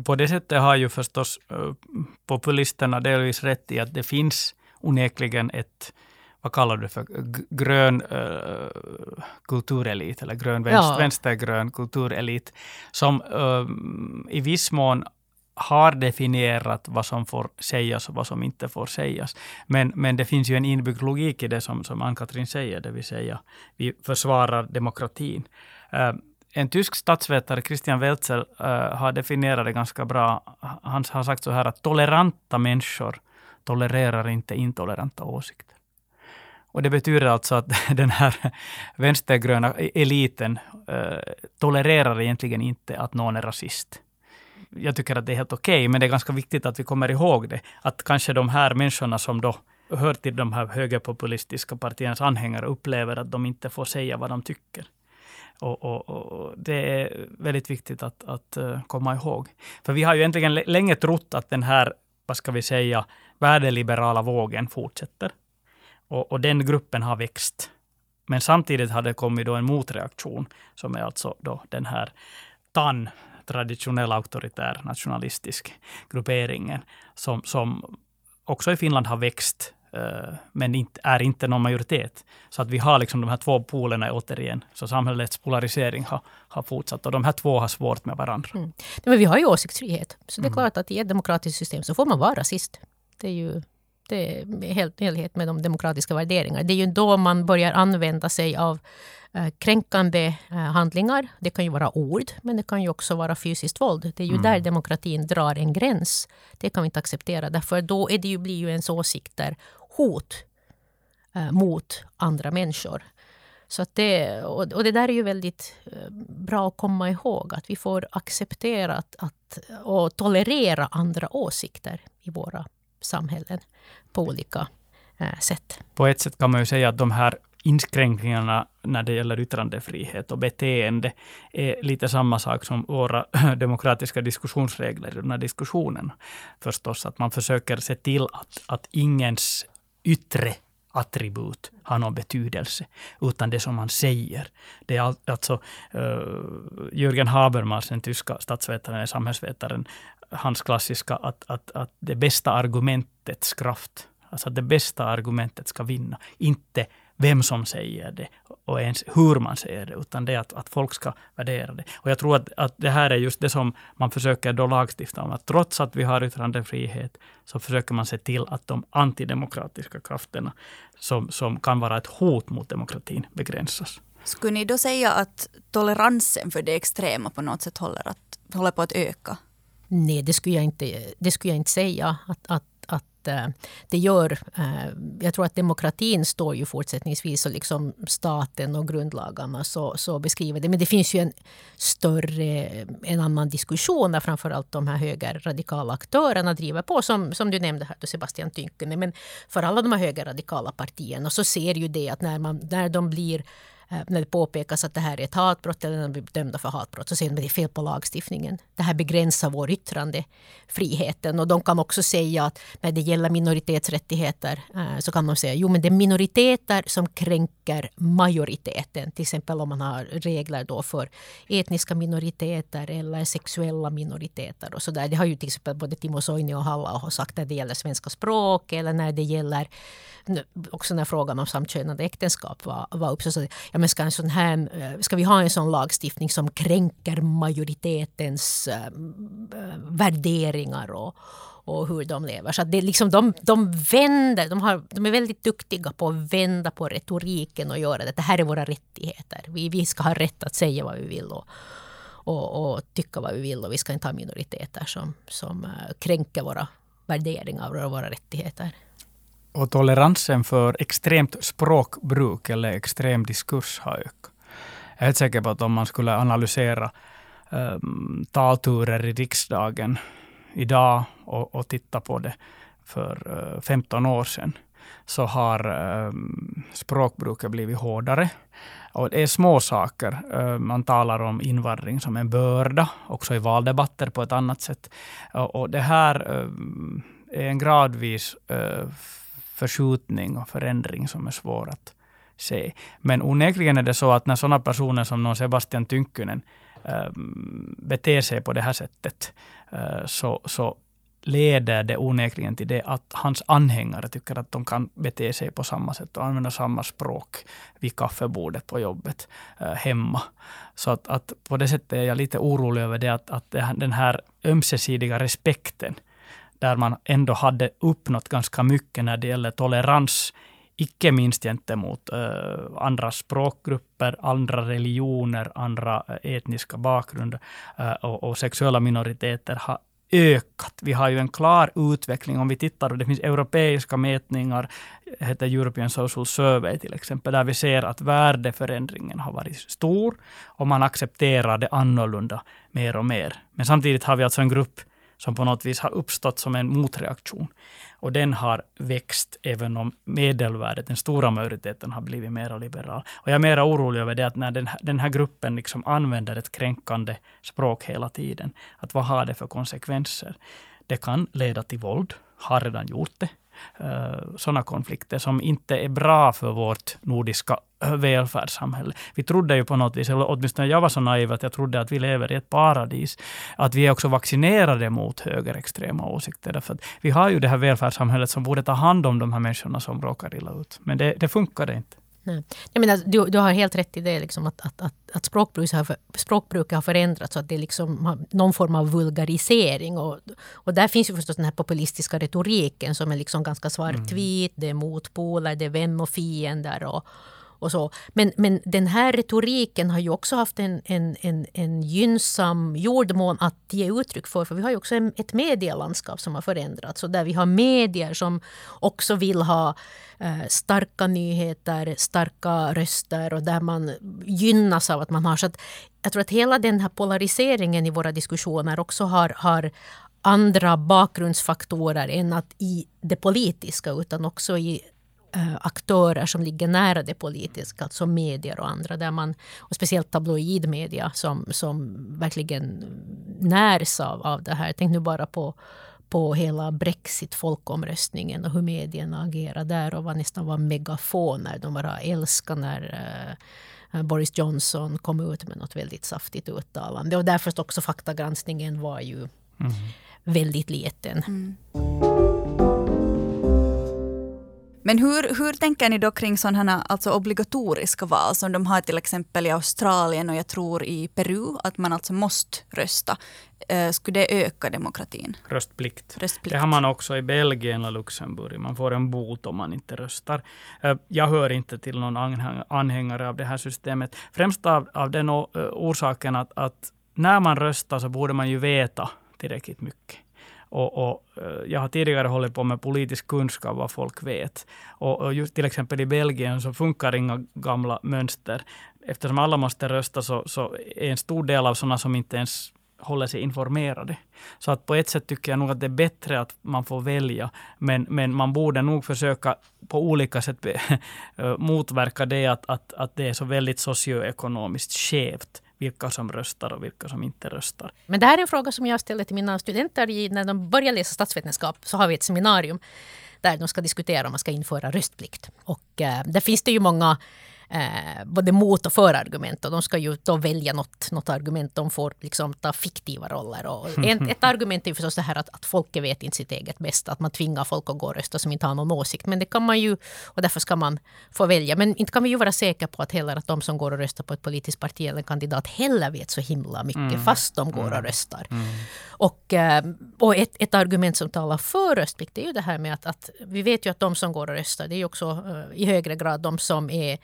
På det sättet har ju förstås eh, populisterna delvis rätt i att det finns onekligen ett vad kallar du det för, grön uh, kulturelit, eller grön vänster, ja. vänstergrön kulturelit, som uh, i viss mån har definierat vad som får sägas och vad som inte får sägas. Men, men det finns ju en inbyggd logik i det som, som Ann-Katrin säger, det vill säga vi försvarar demokratin. Uh, en tysk statsvetare, Christian Welzel, uh, eh, har definierat det ganska bra. Han har sagt så här att toleranta människor tolererar inte intoleranta åsikter. Och det betyder alltså att den här vänstergröna eliten äh, tolererar egentligen inte att någon är rasist. Jag tycker att det är helt okej, okay, men det är ganska viktigt att vi kommer ihåg det. Att kanske de här människorna som då hör till de här högerpopulistiska partiernas anhängare upplever att de inte får säga vad de tycker. Och, och, och, det är väldigt viktigt att, att eh, komma ihåg. För vi har ju egentligen länge trott att den här, vad ska vi säga, värdeliberala vågen fortsätter. Och, och, den gruppen har växt. Men samtidigt har det kommit då en motreaktion, som är alltså då den här TAN, traditionell auktoritär nationalistisk grupperingen, som, som också i Finland har växt Eh, men inte, är inte någon majoritet. Så att vi har liksom de här två polerna återigen. Så samhällets polarisering har, har fortsatt och de här två har svårt med varandra. Mm. Men vi har ju åsiktsfrihet. Så det är mm. klart att i ett demokratiskt system så får man vara rasist. Det är ju är helt i helhet med de demokratiska värderingarna. Det är ju då man börjar använda sig av eh, kränkande eh, handlingar. Det kan ju vara ord, men det kan ju också vara fysiskt våld. Det är ju mm. där demokratin drar en gräns. Det kan vi inte acceptera. Därför då är det ju, blir ju ens åsikter hot eh, mot andra människor. Så det, och, det där är ju väldigt bra att komma ihåg. Att vi får acceptera att, att, och tolerera andra åsikter i våra samhällen på olika eh, sätt. På ett sätt kan man ju säga att de här inskränkningarna när det gäller yttrandefrihet och beteende är lite samma sak som våra demokratiska diskussionsregler i den här diskussionen. Förstås att man försöker se till att, att ingens yttre attribut har någon betydelse, utan det som man säger. Det är alltså uh, Jürgen Habermas, den tyska statsvetaren och samhällsvetaren, hans klassiska att, att, att det bästa argumentets kraft, alltså att det bästa argumentet ska vinna. Inte vem som säger det och ens hur man säger det, utan det är att, att folk ska värdera det. Och jag tror att, att det här är just det som man försöker då lagstifta om, att trots att vi har yttrandefrihet, så försöker man se till att de antidemokratiska krafterna, som, som kan vara ett hot mot demokratin, begränsas. Skulle ni då säga att toleransen för det extrema på något sätt håller, att, håller på att öka? Nej, det skulle jag inte, det skulle jag inte säga. Att, att att eh, det gör... Eh, jag tror att demokratin står ju fortsättningsvis och liksom staten och grundlagarna så, så beskriver det. Men det finns ju en större, en annan diskussion där framförallt de här högerradikala aktörerna driver på. Som, som du nämnde här, Sebastian Tynkkynen. Men för alla de här högerradikala partierna så ser ju det att när, man, när de blir Eh, när det påpekas att det här är ett hatbrott eller när de blir dömda för hatbrott så säger de att det är fel på lagstiftningen. Det här begränsar vår yttrandefriheten. Och de kan också säga att när det gäller minoritetsrättigheter eh, så kan de säga jo men det är minoriteter som kränker majoriteten. Till exempel om man har regler då för etniska minoriteter eller sexuella minoriteter och så där. Det har ju till exempel både Timo Soini och Halla sagt när det gäller svenska språk eller när det gäller också när frågan om samkönade äktenskap var, var uppe. Så, ja, men ska, en sån här, eh, ska vi ha en sån lagstiftning som kränker majoritetens äh, värderingar och, och hur de lever. Så det liksom, de, de vänder, de, har, de är väldigt duktiga på att vända på retoriken och göra det. Det här är våra rättigheter. Vi, vi ska ha rätt att säga vad vi vill och, och, och tycka vad vi vill och vi ska inte ha minoriteter som, som eh, kränker våra värderingar och våra rättigheter. Och toleransen för extremt språkbruk eller extrem diskurs har ökat. Jag är helt säker på att om man skulle analysera um, talturer i riksdagen idag och, och titta på det för eh, uh, 15 år sedan, så har um, språkbruket blivit hårdare. Och det är små saker. Uh, man talar om invandring som en börda, också i valdebatter på ett annat sätt. Och, och det här uh, är en gradvis eh, förskjutning och förändring som är svår att se. Men onekligen är det så att när sådana personer som någon Sebastian Tynkkynen äh, beter sig på det här sättet, äh, så, så leder det onekligen till det att hans anhängare tycker att de kan bete sig på samma sätt och använda samma språk vid kaffebordet på jobbet äh, hemma. Så att, att, på det sättet är jag lite orolig över det att, att den här ömsesidiga respekten där man ändå hade uppnått ganska mycket när det gäller tolerans, icke minst gentemot uh, andra språkgrupper, andra religioner, andra eh, etniska bakgrunder uh, och, och, sexuella minoriteter, har ökat. Vi har ju en klar utveckling. Om vi tittar, och det finns europeiska mätningar, heter European Social Survey till exempel, där vi ser att värdeförändringen har varit stor och man accepterar det annorlunda mer och mer. Men samtidigt har vi alltså en grupp som på något vis har uppstått som en motreaktion. Och den har växt även om medelvärdet, den stora majoriteten, har blivit mer liberal. Och jag är mer orolig över det att när den, den här gruppen liksom använder ett kränkande språk hela tiden, att vad har det för konsekvenser? Det kan leda till våld, har redan gjort det. Eh, Sådana konflikter som inte är bra för vårt nordiska välfärdssamhälle. Vi trodde ju på något vis, eller åtminstone jag var så naiv att jag trodde att vi lever i ett paradis. Att vi är också vaccinerade mot högerextrema åsikter. Därför att vi har ju det här välfärdssamhället som borde ta hand om de här människorna som råkar illa ut. Men det, det funkar inte. Nej. Jag menar, du, du har helt rätt i det, liksom, att, att, att, att språkbruket, har, språkbruket har förändrats. Så att det är liksom någon form av vulgarisering. Och, och där finns ju förstås den här populistiska retoriken som är liksom ganska svartvit. Mm. Det är motpoler, det är vän och fiender. Och, och så. Men, men den här retoriken har ju också haft en, en, en, en gynnsam jordmån att ge uttryck för. För vi har ju också ett medielandskap som har förändrats. Och där vi har medier som också vill ha eh, starka nyheter, starka röster och där man gynnas av att man har. Så att jag tror att hela den här polariseringen i våra diskussioner också har, har andra bakgrundsfaktorer än att i det politiska utan också i aktörer som ligger nära det politiska, alltså medier och andra. Där man, och speciellt tabloidmedia som, som verkligen närs av, av det här. Tänk nu bara på, på hela Brexit-folkomröstningen och hur medierna agerade där och var nästan var megafoner. De bara älskade när uh, Boris Johnson kom ut med något väldigt saftigt uttalande. Och därför också faktagranskningen var ju mm. väldigt liten. Mm. Men hur, hur tänker ni då kring sådana alltså obligatoriska val som de har till exempel i Australien och jag tror i Peru, att man alltså måste rösta. Eh, skulle det öka demokratin? Röstplikt. Röstplikt. Det har man också i Belgien och Luxemburg. Man får en bot om man inte röstar. Eh, jag hör inte till någon anhängare av det här systemet. Främst av, av den eh, orsaken att, att när man röstar så borde man ju veta tillräckligt mycket. Och, och, eh, jag har tidigare hållit på med politisk kunskap, vad folk vet. Och, och just till exempel i Belgien så funkar inga gamla mönster. Eftersom alla måste rösta så, så är en stor del av sådana som inte ens håller sig informerade. Så att på ett sätt tycker jag nog att det är bättre att man får välja. Men, men man borde nog försöka på olika sätt motverka det att, att, att det är så väldigt socioekonomiskt skevt vilka som röstar och vilka som inte röstar. Men det här är en fråga som jag ställer till mina studenter när de börjar läsa statsvetenskap. Så har vi ett seminarium där de ska diskutera om man ska införa röstplikt. Och eh, där finns det ju många eh, både mot och för-argument. Och de ska ju då välja något, något argument. De får liksom ta fiktiva roller. Och en, ett argument är förstås det här att, att folket vet inte sitt eget bästa. Att man tvingar folk att gå och rösta som inte har någon åsikt. Men det kan man ju, och därför ska man få välja. Men inte kan vi ju vara säkra på att heller att de som går och röstar på ett politiskt parti eller en kandidat heller vet så himla mycket mm. fast de går och mm. röstar. Mm. Och, eh, och ett, ett, argument som talar för röstplikt är ju det här med att, att vi vet ju att de som går och röstar det är ju också uh, i högre grad de som är Eh,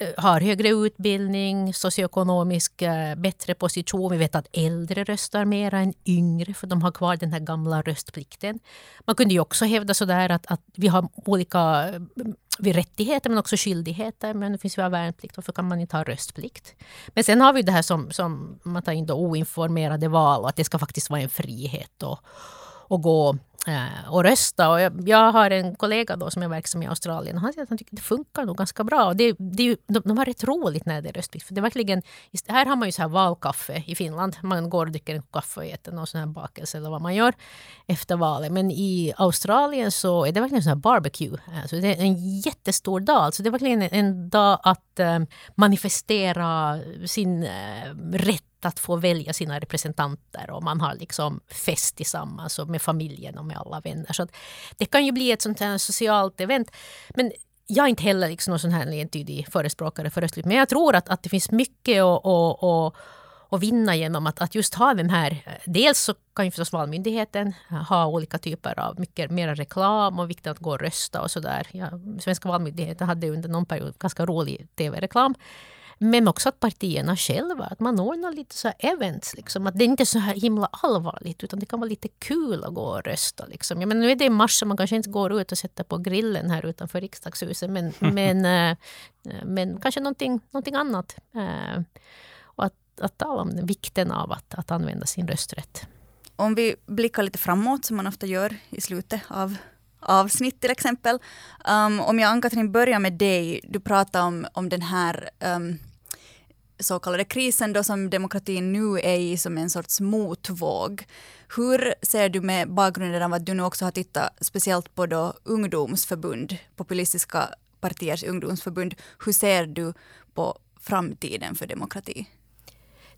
Eh, har högre utbildning, socioekonomisk eh, bättre position. Vi vet att äldre röstar mer än yngre för de har kvar den här gamla röstplikten. Man kunde ju också hävda sådär att, att vi har olika eh, vi rättigheter men också skyldigheter. Men det finns ju värnplikt, varför kan man inte ha röstplikt? Men sen har vi det här som, som man tar in då oinformerade val och att det ska faktiskt vara en frihet. Och, och gå eh, och rösta. Och jag, jag, har en kollega då som är verksam i Australien och han säger att han tycker det funkar nog ganska bra. Och det, det, de, de har rätt roligt när det är röstplikt. För det är verkligen, här har man ju så här valkaffe i Finland. Man går och dricker en kaffe och äter någon sån här bakelse eller vad man gör efter valet. Men i Australien så är det verkligen sån här barbecue. Alltså det är en jättestor dag. Alltså det är verkligen en dag att eh, manifestera sin rätt att få välja sina representanter och man har liksom fest tillsammans och med familjen och med alla vänner. Så det kan ju bli ett sånt här socialt event. Men jag är inte heller liksom någon sån här entydig förespråkare för östligt, Men jag tror att, att det finns mycket att, att, att, att vinna genom att, att just ha den här... Dels så kan ju förstås Valmyndigheten ha olika typer av mycket mer reklam och viktigt att gå och rösta och sådär. Ja, Svenska Valmyndigheten hade under någon period ganska rolig tv-reklam men också att partierna själva, att man ordnar lite så events. Liksom. Att det är inte så här himla allvarligt utan det kan vara lite kul att gå och rösta. Liksom. Ja, men nu är det i mars så man kanske inte går ut och sätter på grillen här utanför riksdagshuset. Men, men, äh, men kanske någonting, någonting annat. Äh, och att, att tala om vikten av att, att använda sin rösträtt. Om vi blickar lite framåt som man ofta gör i slutet av avsnitt till exempel. Um, om jag Ann-Katrin börjar med dig, du pratar om, om den här um, så kallade krisen då som demokratin nu är i som en sorts motvåg. Hur ser du med bakgrunden av att du nu också har tittat speciellt på då ungdomsförbund, populistiska partiers ungdomsförbund. Hur ser du på framtiden för demokrati?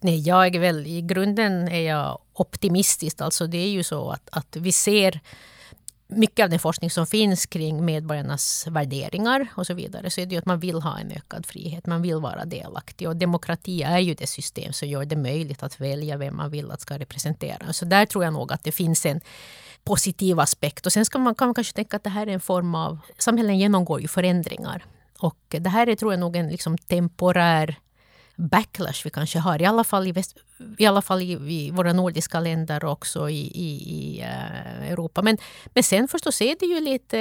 Nej, jag är väl i grunden är jag optimistisk. Alltså det är ju så att, att vi ser mycket av den forskning som finns kring medborgarnas värderingar och så vidare så är det ju att man vill ha en ökad frihet. Man vill vara delaktig. Och demokrati är ju det system som gör det möjligt att välja vem man vill att ska representera. Så där tror jag nog att det finns en positiv aspekt. Och sen ska man, kan man kanske tänka att det här är en form av... Samhällen genomgår ju förändringar. Och det här är tror jag nog en liksom temporär backlash vi kanske har. I alla fall i, väst, i, alla fall i, i våra nordiska länder och också i, i, i eh, Europa. Men, men sen förstås är det ju lite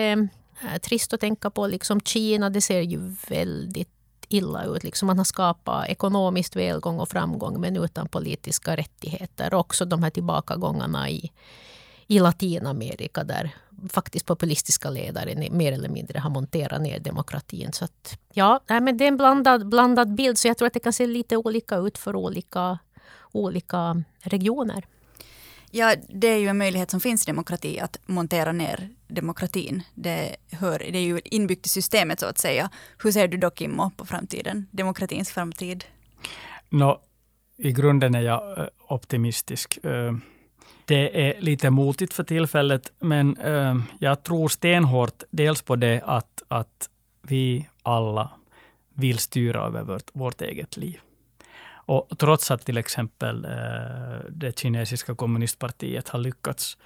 eh, trist att tänka på liksom Kina. Det ser ju väldigt illa ut. Liksom man har skapat ekonomiskt välgång och framgång men utan politiska rättigheter. Också de här tillbakagångarna i, i Latinamerika där faktiskt populistiska ledare mer eller mindre har monterat ner demokratin. Så att, ja, men det är en blandad, blandad bild så jag tror att det kan se lite olika ut för olika, olika regioner. Ja, det är ju en möjlighet som finns i demokrati att montera ner demokratin. Det, hör, det är ju inbyggt i systemet så att säga. Hur ser du då Kimmo på framtiden, demokratins framtid? No, I grunden är jag eh, optimistisk. Eh, det är lite motigt för tillfället, men äh, jag tror stenhårt dels på det att, att vi alla vill styra över vårt, vårt eget liv. Och trots att till exempel eh, det kinesiska kommunistpartiet har lyckats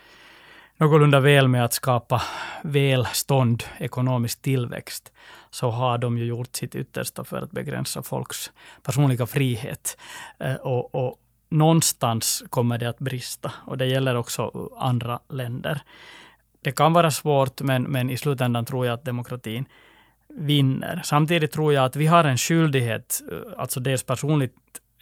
någorlunda väl med att skapa välstånd, ekonomisk tillväxt, så har de ju gjort sitt yttersta för att begränsa folks personliga frihet. Eh, och, och någonstans kommer det att brista och det gäller också andra länder. Det kan vara svårt, men, men i slutändan tror jag att demokratin vinner. Samtidigt tror jag att vi har en skyldighet, eh, alltså dels personligt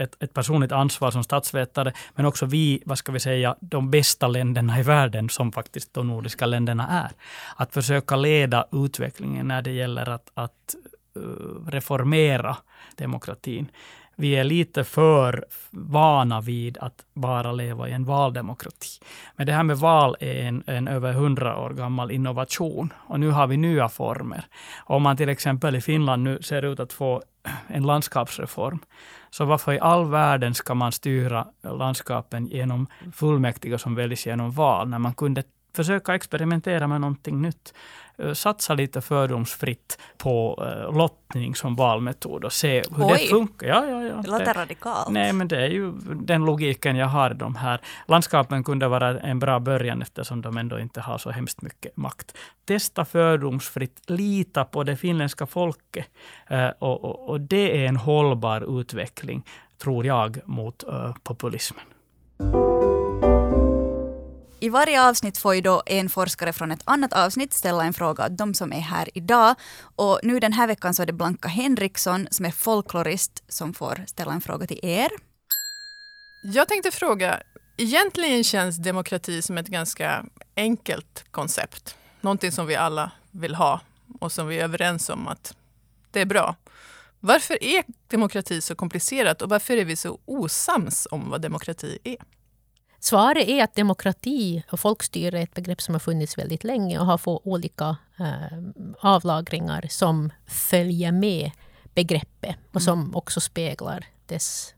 ett, ett, personligt ansvar som statsvetare, men också vi, vad ska vi säga, de bästa länderna i världen, som faktiskt de nordiska länderna är. Att försöka leda utvecklingen när det gäller att, att eh, reformera demokratin vi är lite för vana vid att bara leva i en valdemokrati. Men det här med val är en, en över hundra år gammal innovation och nu har vi nya former. Om man till exempel i Finland nu ser ut att få en landskapsreform, så varför i all världen ska man styra landskapen genom fullmäktige som väljs genom val, när man kunde försöka experimentera med någonting nytt. Eh, satsa lite fördomsfritt på uh, lottning som valmetod och se hur Oj. det funkar. Ja, ja, ja. Det låter det, radikalt. Nej, men det är ju den logiken jag har. De här landskapen kunde vara en bra början eftersom de ändå inte har så hemskt mycket makt. Testa fördomsfritt, lita på det finländska folket. Uh, och, och, och, det är en hållbar utveckling, tror jag, mot populismen. I varje avsnitt får ju då en forskare från ett annat avsnitt ställa en fråga åt de som är här idag. Och nu den här veckan så är det Blanka Henriksson som är folklorist som får ställa en fråga till er. Jag tänkte fråga, egentligen känns demokrati som ett ganska enkelt koncept. Någonting som vi alla vill ha och som vi är överens om att det är bra. Varför är demokrati så komplicerat och varför är vi så osams om vad demokrati är? Svaret är att demokrati och folkstyre är ett begrepp som har funnits väldigt länge och har fått olika eh, avlagringar som följer med begreppet och som mm. också speglar dess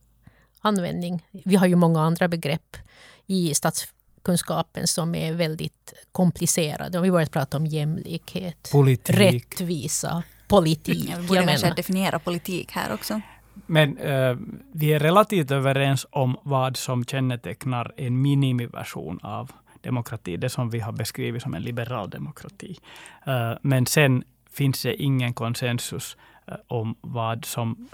användning. Vi har ju många andra begrepp i statskunskapen som är väldigt komplicerade. Om vi börjar prata om jämlikhet, politik. rättvisa, politik. Ja, vi borde kanske definiera politik här också. Men uh, vi är relativt överens om vad som kännetecknar en minimiversion av demokrati, det som vi har beskrivit som en liberal demokrati. Uh, men sen finns det ingen konsensus uh, om vad som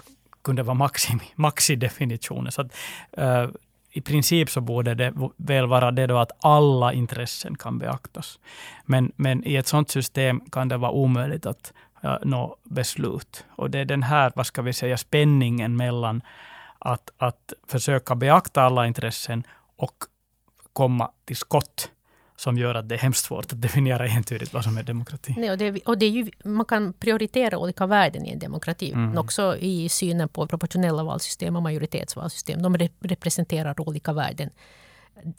kunde vara maxidefinitionen. Så att, uh, i princip så borde det väl vara det då att alla intressen kan beaktas. Men, men i ett sådant system kan det vara omöjligt att uh, nå beslut. Och det är den här, vad ska vi säga, spänningen mellan att, att försöka beakta alla intressen och komma till skott som gör att det är hemskt svårt att definiera entydigt vad som är demokrati. Nej, och det, och det är ju, man kan prioritera olika värden i en demokrati. Mm. Också i synen på proportionella valsystem och majoritetsvalsystem. De representerar olika värden.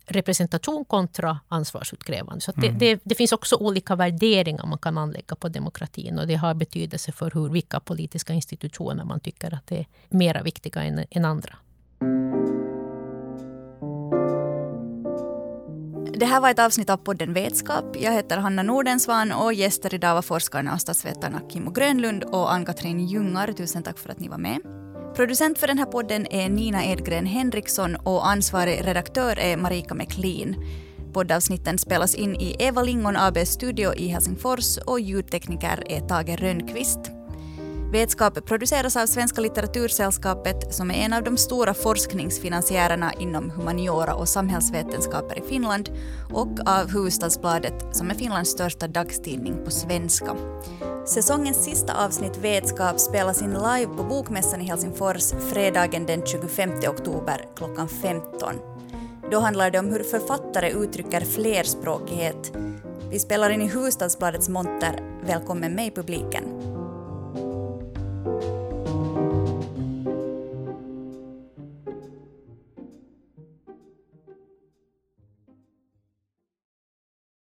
Representation kontra ansvarsutkrävande. Så det, mm. det, det, finns också olika värderingar man kan anlägga på demokratin. Och det har betydelse för hur, vilka politiska institutioner man tycker att det är mera viktiga än, än andra. Det här var ett avsnitt av podden Vetskap. Jag heter Hanna Nordensvan och gäster idag var forskarna och statsvetarna Kimmo Grönlund och Ann-Katrin Ljungar. Tusen tack för att ni var med. Producent för den här podden är Nina Edgren Henriksson och ansvarig redaktör är Marika McLean. Poddavsnitten spelas in i Eva Lingon ABs studio i Helsingfors och ljudtekniker är Tage Rönnqvist. Vetskap produceras av Svenska litteratursällskapet som är en av de stora forskningsfinansiärerna inom humaniora och samhällsvetenskaper i Finland och av Hufvudstadsbladet som är Finlands största dagstidning på svenska. Säsongens sista avsnitt Vetskap spelas in live på Bokmässan i Helsingfors fredagen den 25 oktober klockan 15. Då handlar det om hur författare uttrycker flerspråkighet. Vi spelar in i Hufvudstadsbladets monter. Välkommen med i publiken. Bye.